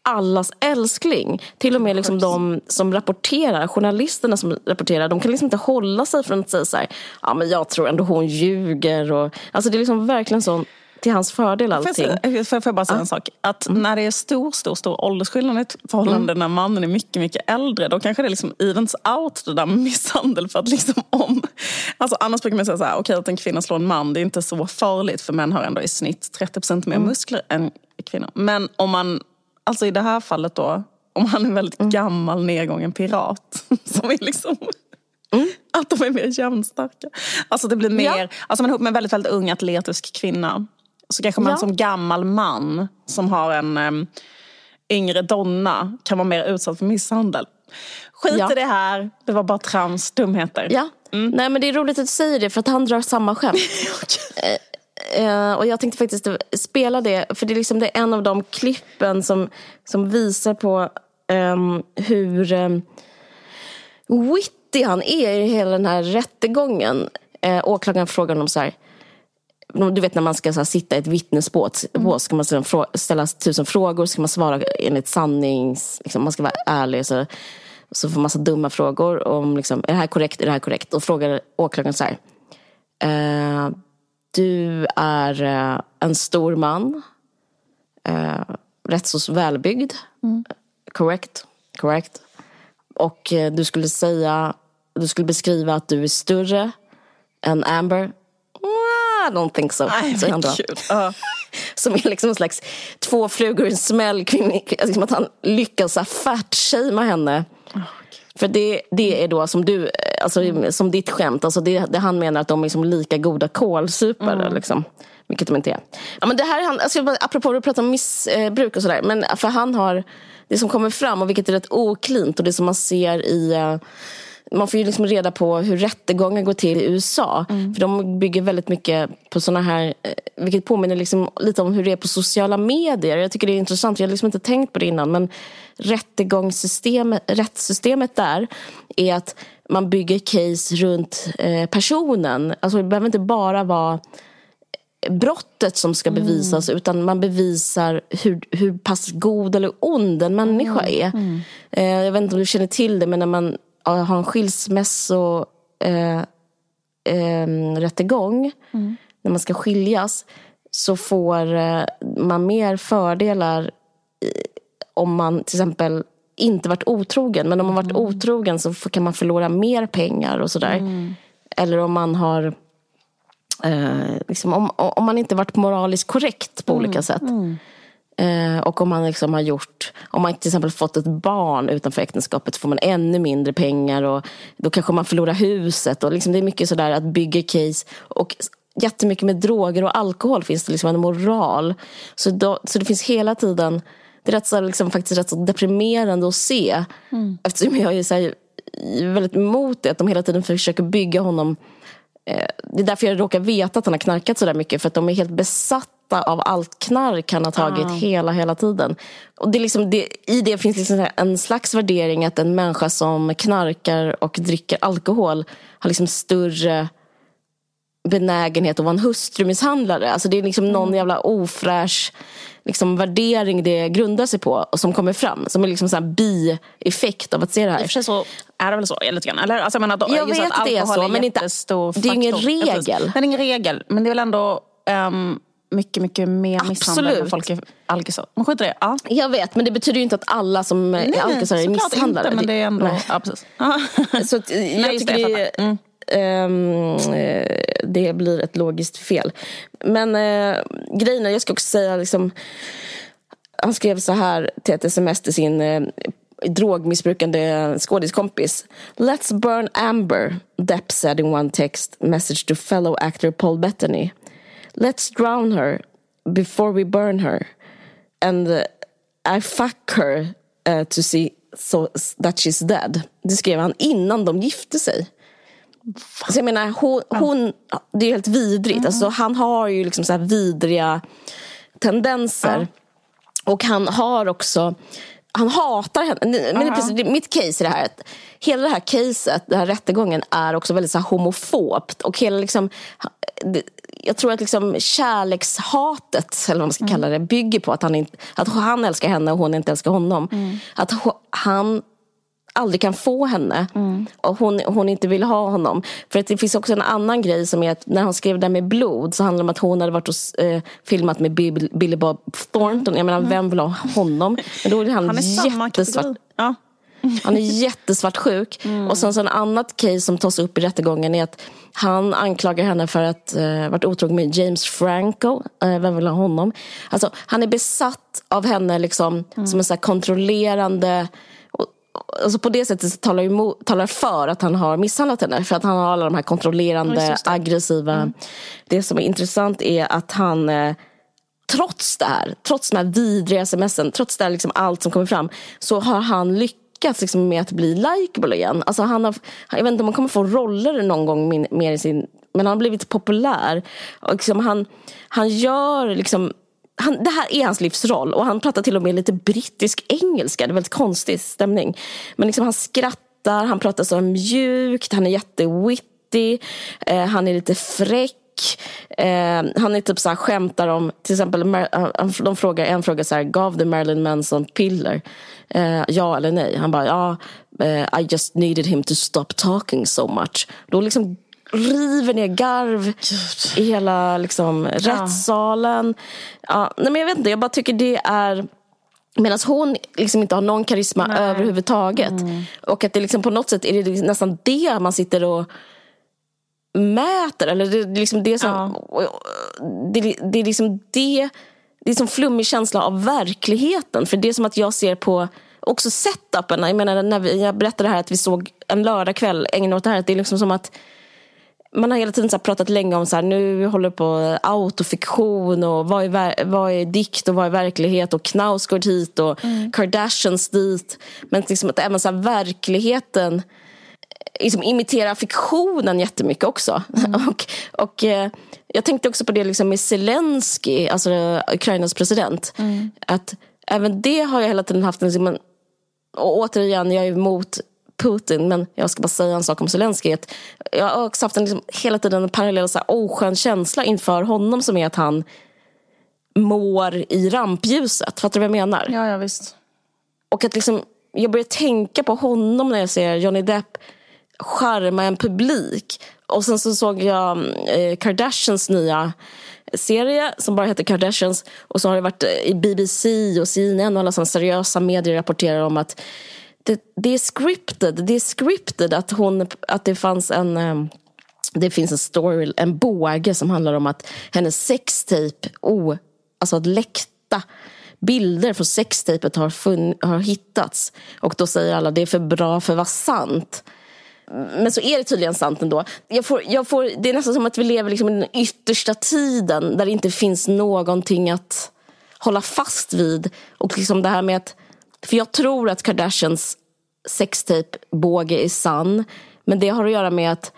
allas älskling. Till och med liksom de som rapporterar, journalisterna som rapporterar, de kan liksom inte hålla sig från att säga så här, ja men jag tror ändå hon ljuger. Och, alltså det är liksom verkligen så till hans fördel Får allting. jag, säga- får jag bara säga en sak? Att när det är stor, stor, stor åldersskillnad i ett förhållande när mannen är mycket, mycket äldre, då kanske det liksom evens out det där med misshandel. För att liksom om, alltså annars brukar man säga så här, okej att en kvinna slår en man, det är inte så farligt för män har ändå i snitt 30% mer muskler än kvinnor. Men om man, alltså i det här fallet då, om han är en väldigt gammal nedgången pirat som är liksom Att de är mer jämnstarka. Alltså det blir mer, Ja. alltså man är ihop med en väldigt, väldigt ung atletisk kvinna. Så kanske man Ja. som gammal man som har en um, yngre donna kan vara mer utsatt för misshandel. Skit Ja. i det här, det var bara trams, dumheter. Ja, nej men det är roligt att du säger det för att han drar samma skämt. Eh, och jag tänkte faktiskt spela det, för det är, liksom, det är en av de klippen som, som visar på ehm, hur um, witty han är i hela den här rättegången. Eh, åklagaren frågar honom så här, du vet när man ska så här, sitta i ett vittnesbås, bås, ska man ställa, tusen frågor, ska man svara enligt sannings, liksom, man ska vara ärlig. Så, så får massa dumma frågor om liksom, är det här korrekt, är det här korrekt? Och frågar åklagaren så här, eh, du är eh, en stor man, eh, rätt så välbyggd, correct, correct. Och eh, du skulle säga, du skulle beskriva att du är större än Amber. I don't think so. Nej, säger han då. Ja. Som är liksom en slags två flugor i en smäll. kring- Liksom att han lyckas fatshamea henne. För det, det är då som du, alltså, som ditt skämt, alltså det, det han menar att de är liksom lika goda kålsupare. Liksom. Vilket de inte är. Ja, men det här, han, alltså, apropå att prata om missbruk och sådär. Men för han har, det som kommer fram och vilket är rätt oklint och det som man ser i eh, man får ju liksom reda på hur rättegångar går till i USA. För de bygger väldigt mycket på såna här, eh, vilket påminner liksom lite om hur det är på sociala medier. Jag tycker det är intressant, jag har liksom inte tänkt på det innan. Men rättegångssystemet, rättssystemet där är att man bygger case runt eh, personen. Alltså det behöver inte bara vara brottet som ska bevisas utan man bevisar hur, hur pass god eller ond en människa är. Eh, jag vet inte om du känner till det men när man har en skilsmässo eh, eh, rättegång när man ska skiljas så får eh, man mer fördelar om man till exempel inte varit otrogen. Men om man varit otrogen så kan man förlora mer pengar och sådär. Eller om man har eh, liksom, om, om man inte varit moraliskt korrekt på olika sätt. Eh, och om man liksom har gjort, om man till exempel fått ett barn utanför äktenskapet så får man ännu mindre pengar och då kanske man förlorar huset. Och liksom det är mycket sådär att bygga case. Och jättemycket med droger och alkohol finns det liksom en moral. Så, då, så det finns hela tiden det är rätt så, liksom, faktiskt rätt så deprimerande att se. Mm. Eftersom jag är så här, väldigt emot det, att de hela tiden försöker bygga honom. Eh, det är därför jag råkar veta att han har knarkat så där mycket. För att de är helt besatta av allt knark han har tagit ah. hela, hela tiden. Och det är liksom, det, I det finns liksom en slags värdering att en människa som knarkar och dricker alkohol har liksom större benägenhet att vara en hustrumisshandlare. Alltså det är liksom någon mm. jävla ofräsch liksom, värdering det grundar sig på och som kommer fram. Som är liksom en bieffekt av att se det här. I och för sig så är det väl så lite grann. Eller, alltså, jag, menar, jag vet att det är så, men inte, det är ingen regel. Det är ingen regel, men det är väl ändå um, mycket, mycket mer misshandel när folk är alkisar. Men skit i det. Ja. Jag vet, men det betyder ju inte att alla som nej, är alkisar är misshandlare. Inte, men det är ändå... Ja, precis. så att, jag nej, tycker det, det mm. Um, det blir ett logiskt fel. Men uh, grejen är, jag ska också säga liksom, han skrev så här till ett sms till sin uh, drogmissbrukande skådiskompis. Let's burn Amber, Depp said in one text message to fellow actor Paul Bettany. Let's drown her before we burn her. And uh, I fuck her uh, to see so that she's dead. Det skrev han innan de gifte sig. Så jag menar, hon, hon, det är helt vidrigt. Mm. Alltså, han har ju liksom så här vidriga tendenser. Och han har också han hatar henne. Men uh -huh. precis, mitt case är det här hela det här caset, den här rättegången är också väldigt så homofobt. Och hela liksom, jag tror att liksom kärlekshatet, eller vad man ska mm. kalla det, bygger på att han, inte, att han älskar henne och hon inte älskar honom. Mm. Att han aldrig kan få henne mm. och hon, hon inte vill ha honom. För att det finns också en annan grej som är att när hon skrev det med blod så handlar det om att hon hade varit och eh, filmat med Bill, Billy Bob Thornton. Jag menar, mm. vem vill ha honom? Men då är han, han är jättesvart. Ja. Han är jättesvartsjuk. Mm. Och sen så en annat case som tas upp i rättegången är att han anklagar henne för att uh, varit otrogen med James Franco. Uh, vem vill ha honom? Alltså, han är besatt av henne liksom, mm. som en så kontrollerande alltså på det sättet så talar, emot, talar för att han har misshandlat henne. För att han har alla de här kontrollerande, aggressiva. Mm. Det som är intressant är att han eh, trots det här, trots de här vidriga smsen, trots det här, liksom allt som kommer fram, så har han lyckats liksom med att bli likeable igen. Alltså han har, jag vet inte om han kommer få roller någon gång mer i sin men han har blivit populär. Och liksom han, han gör liksom han, det här är hans livsroll och han pratar till och med lite brittisk engelska. Det är väldigt konstig stämning. Men liksom han skrattar, han pratar så mjukt, han är jättewitty, eh, han är lite fräck. Eh, han är typ så här, skämtar om, till exempel, de frågar, en fråga så här, gav the Marilyn Manson piller? Eh, ja eller nej? Han bara, ja, uh, I just needed him to stop talking so much. Då liksom river ner garv Gud. i hela liksom, ja. rättssalen. Ja, nej, men jag vet inte, jag bara tycker det är Medan hon liksom inte har någon karisma nej. överhuvudtaget. Mm. Och att det liksom på något sätt är det nästan det man sitter och mäter. Eller det, det, liksom det, som, ja. det, det är liksom det, det är som flummig känsla av verkligheten. För det är som att jag ser på också setupen. Jag menar när vi, jag berättade här att vi såg en lördagkväll ägna åt det här. Det är liksom som att man har hela tiden så pratat länge om så här, nu håller på autofiktion och vad är, vad är dikt och vad är verklighet och Knausgård hit och mm. Kardashians dit. Men liksom att även så här, verkligheten liksom imiterar fiktionen jättemycket också. Mm. och, och eh, jag tänkte också på det liksom med Zelensky, alltså Ukrainas president. Mm. Att även det har jag hela tiden haft en... Liksom, och återigen, jag är emot Putin. Men jag ska bara säga en sak om Zelenskyj. Jag har också haft en, liksom, hela tiden en parallell så här, oskön känsla inför honom som är att han mår i rampljuset. Fattar du vad jag menar? Ja, ja visst. Och att liksom, jag börjar tänka på honom när jag ser Johnny Depp charma en publik. Och sen så såg jag eh, Kardashians nya serie som bara heter Kardashians. Och så har det varit eh, i BBC och CNN och alla sådana seriösa medier rapporterar om att det, det, är scripted. Det är scripted att, hon, att det fanns en... Eh, det finns en story, en båge som handlar om att hennes sextape, oh, alltså att läckta bilder från sextapet har, har hittats. Och då säger alla det är för bra för att vara sant. Men så är det tydligen sant ändå. Jag får, jag får, det är nästan som att vi lever liksom i den yttersta tiden där det inte finns någonting att hålla fast vid. Och liksom det här med att, för jag tror att Kardashians sextape-båge är sann. Men det har att göra med att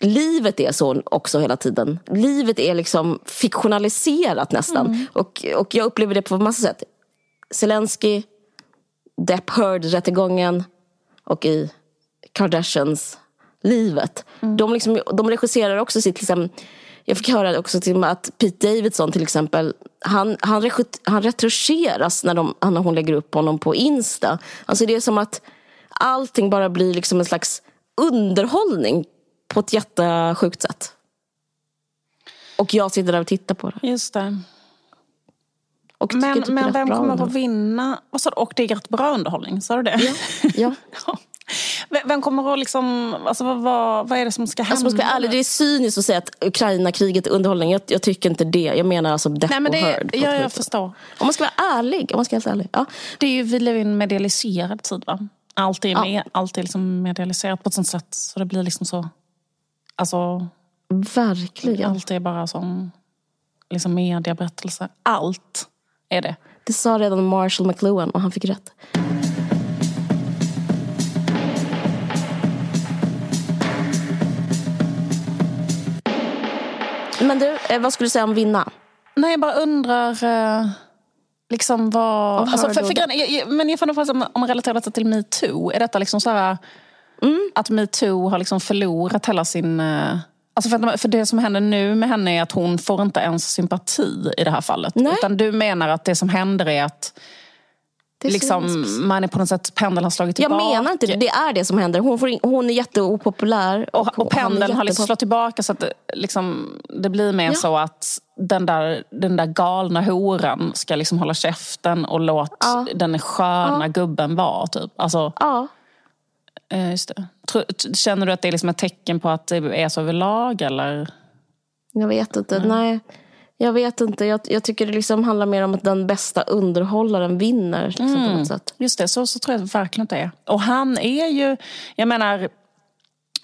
livet är så också hela tiden. Livet är liksom fiktionaliserat nästan. Mm. Och, och jag upplever det på massa sätt. Zelensky, Depp Heard-rättegången och i Kardashians livet. Mm. De, liksom, de regisserar också sitt... Liksom, jag fick höra också till att Pete Davidson till exempel, han, han, han retuscheras när, de, när hon lägger upp honom på Insta. Alltså det är som att allting bara blir liksom en slags underhållning på ett jättesjukt sätt. Och jag sitter där och tittar på det. Just det. Och men men vem kommer att vinna? Och, så, och det är rätt bra underhållning, sa du det? Ja. ja. Vem kommer att liksom, alltså vad, vad, vad är det som ska hända? Alltså, ska ärlig, det är cyniskt att säga att Ukraina-kriget är underhållning. Jag, jag, tycker inte det. Jag menar alltså Depp Nej, men det, och Heard. Ja, jag förstår. Om man ska vara ärlig. Om man ska vara ärlig. Ja. Det är ju, vi lever i en medialiserad tid va? Allt är, med, ja. allt är liksom medialiserat på ett sånt sätt så det blir liksom så... Alltså... Verkligen. Allt är bara som liksom medieberättelse. Allt är det. Det sa redan Marshall McLuhan och han fick rätt. Men du, eh, vad skulle du säga om vinna? Nej, jag bara undrar... Eh, liksom vad... Alltså, för, för, för, men jag får om, man relaterar det till metoo, är detta liksom så här... Mm. Att metoo har liksom förlorat hela sin... Eh, alltså för, för det som händer nu med henne är att hon får inte ens sympati i det här fallet. Nej. Utan du menar att det som händer är att liksom, man är på något sätt, pendeln har slagit tillbaka. Jag menar inte det, det är det som händer. Hon, får in, hon är jätteopopulär. Och, och, och pendeln har liksom slagit tillbaka så att det, liksom, det blir mer ja. så att den där, den där galna horan ska liksom hålla käften och låta ja. den sköna ja. gubben vara. Typ. Alltså, ja. Eh, just det. Känner du att det är liksom ett tecken på att det är så överlag? Eller? Jag vet inte. Mm. Nej. Jag vet inte. Jag, jag, tycker det liksom handlar mer om att den bästa underhållaren vinner. Liksom, mm. på något sätt. Just det, så, så tror jag verkligen att det är. Och han är ju, jag menar,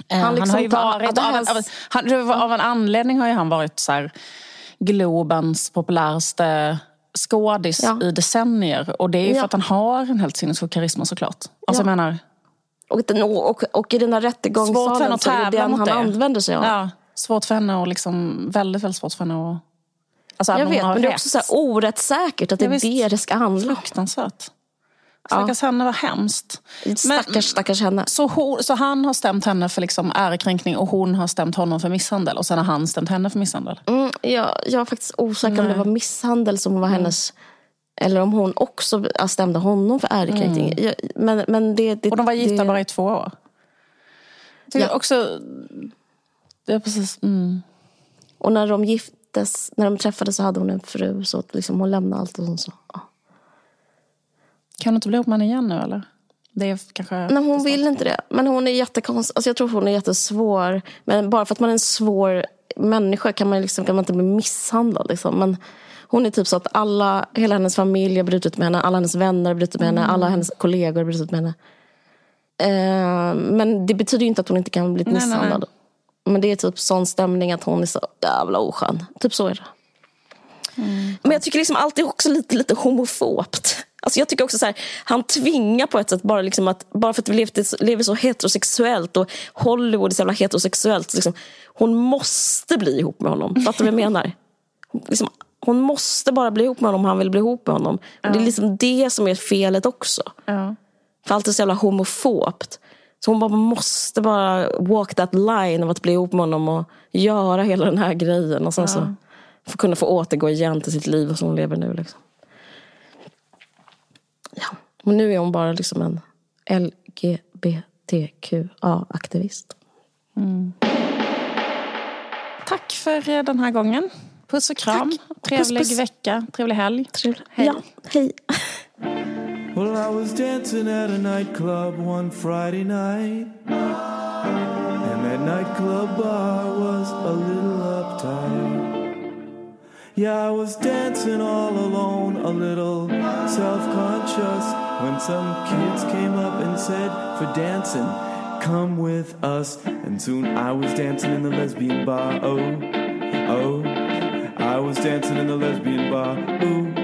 eh, han, liksom han har ju varit, av, av, han, av, en anledning har ju han varit så här, Globens populäraste skådis ja. i decennier. Och det är ju ja. för att han har en helt sinnessjuk karisma såklart. Alltså ja. menar... Och, och, och, i den här rättegångssalen så är det den han det. använder sig av. Ja, svårt för henne och liksom, väldigt, väldigt svårt för henne att Alltså, jag vet, men det är också så här orättsäkert att det är det det ska handla om. Fruktansvärt. Stackars ja. henne, var hemskt. Stackars, stackars henne. Så, hon, så han har stämt henne för liksom ärekränkning och hon har stämt honom för misshandel. Och sen har han stämt henne för misshandel. Mm, ja, jag är faktiskt osäker om det var misshandel som var mm. hennes... Eller om hon också stämde honom för ärekränkning. Mm. Jag, men, men det, det, och de var gifta bara i två år. Det ja. också... Det är precis... Mm. Och när de gift, giftes, när de träffades så hade hon en fru så liksom hon lämnade allt och så. Ja. Kan du inte bli ihop med igen nu eller? Det är kanske Nej, hon vill inte det. Men hon är jättekonstig. Alltså, jag tror hon är jättesvår. Men bara för att man är en svår människa kan man, liksom, kan man inte bli misshandlad. Liksom. Men hon är typ så att alla, hela hennes familj har brutit med henne. Alla hennes vänner har brutit med henne. Alla hennes kollegor har brutit med henne. Eh, men det betyder ju inte att hon inte kan bli misshandlad. Nej, nej. Men det är typ sån stämning att hon är så jävla oskön. Typ så är det. Mm. Men jag tycker liksom alltid också lite, lite homofobt. Alltså jag tycker också så här, han tvingar på ett sätt bara, liksom att, bara för att vi lever, lever så heterosexuellt och Hollywood är så jävla heterosexuellt. Liksom, hon måste bli ihop med honom. Fattar du vad jag menar? Liksom, hon måste bara bli ihop med honom om han vill bli ihop med honom. Ja. Det är liksom det som är felet också. Ja. För allt är så jävla homofobt. Så hon bara måste bara walk that line av att bli ihop med honom och göra hela den här grejen. Och sen ja. så för kunna få återgå igen till sitt liv som hon lever nu. Liksom. Ja. Och nu är hon bara liksom en LGBTQA-aktivist. Mm. Tack för den här gången. Puss och kram. Tack. Trevlig puss, puss. vecka. Trevlig helg. Trevlig. Hej. Ja, hej. Well, I was dancing at a nightclub one Friday night. And that nightclub bar was a little uptight. Yeah, I was dancing all alone, a little self conscious. When some kids came up and said, For dancing, come with us. And soon I was dancing in the lesbian bar. Oh, oh. I was dancing in the lesbian bar. Ooh,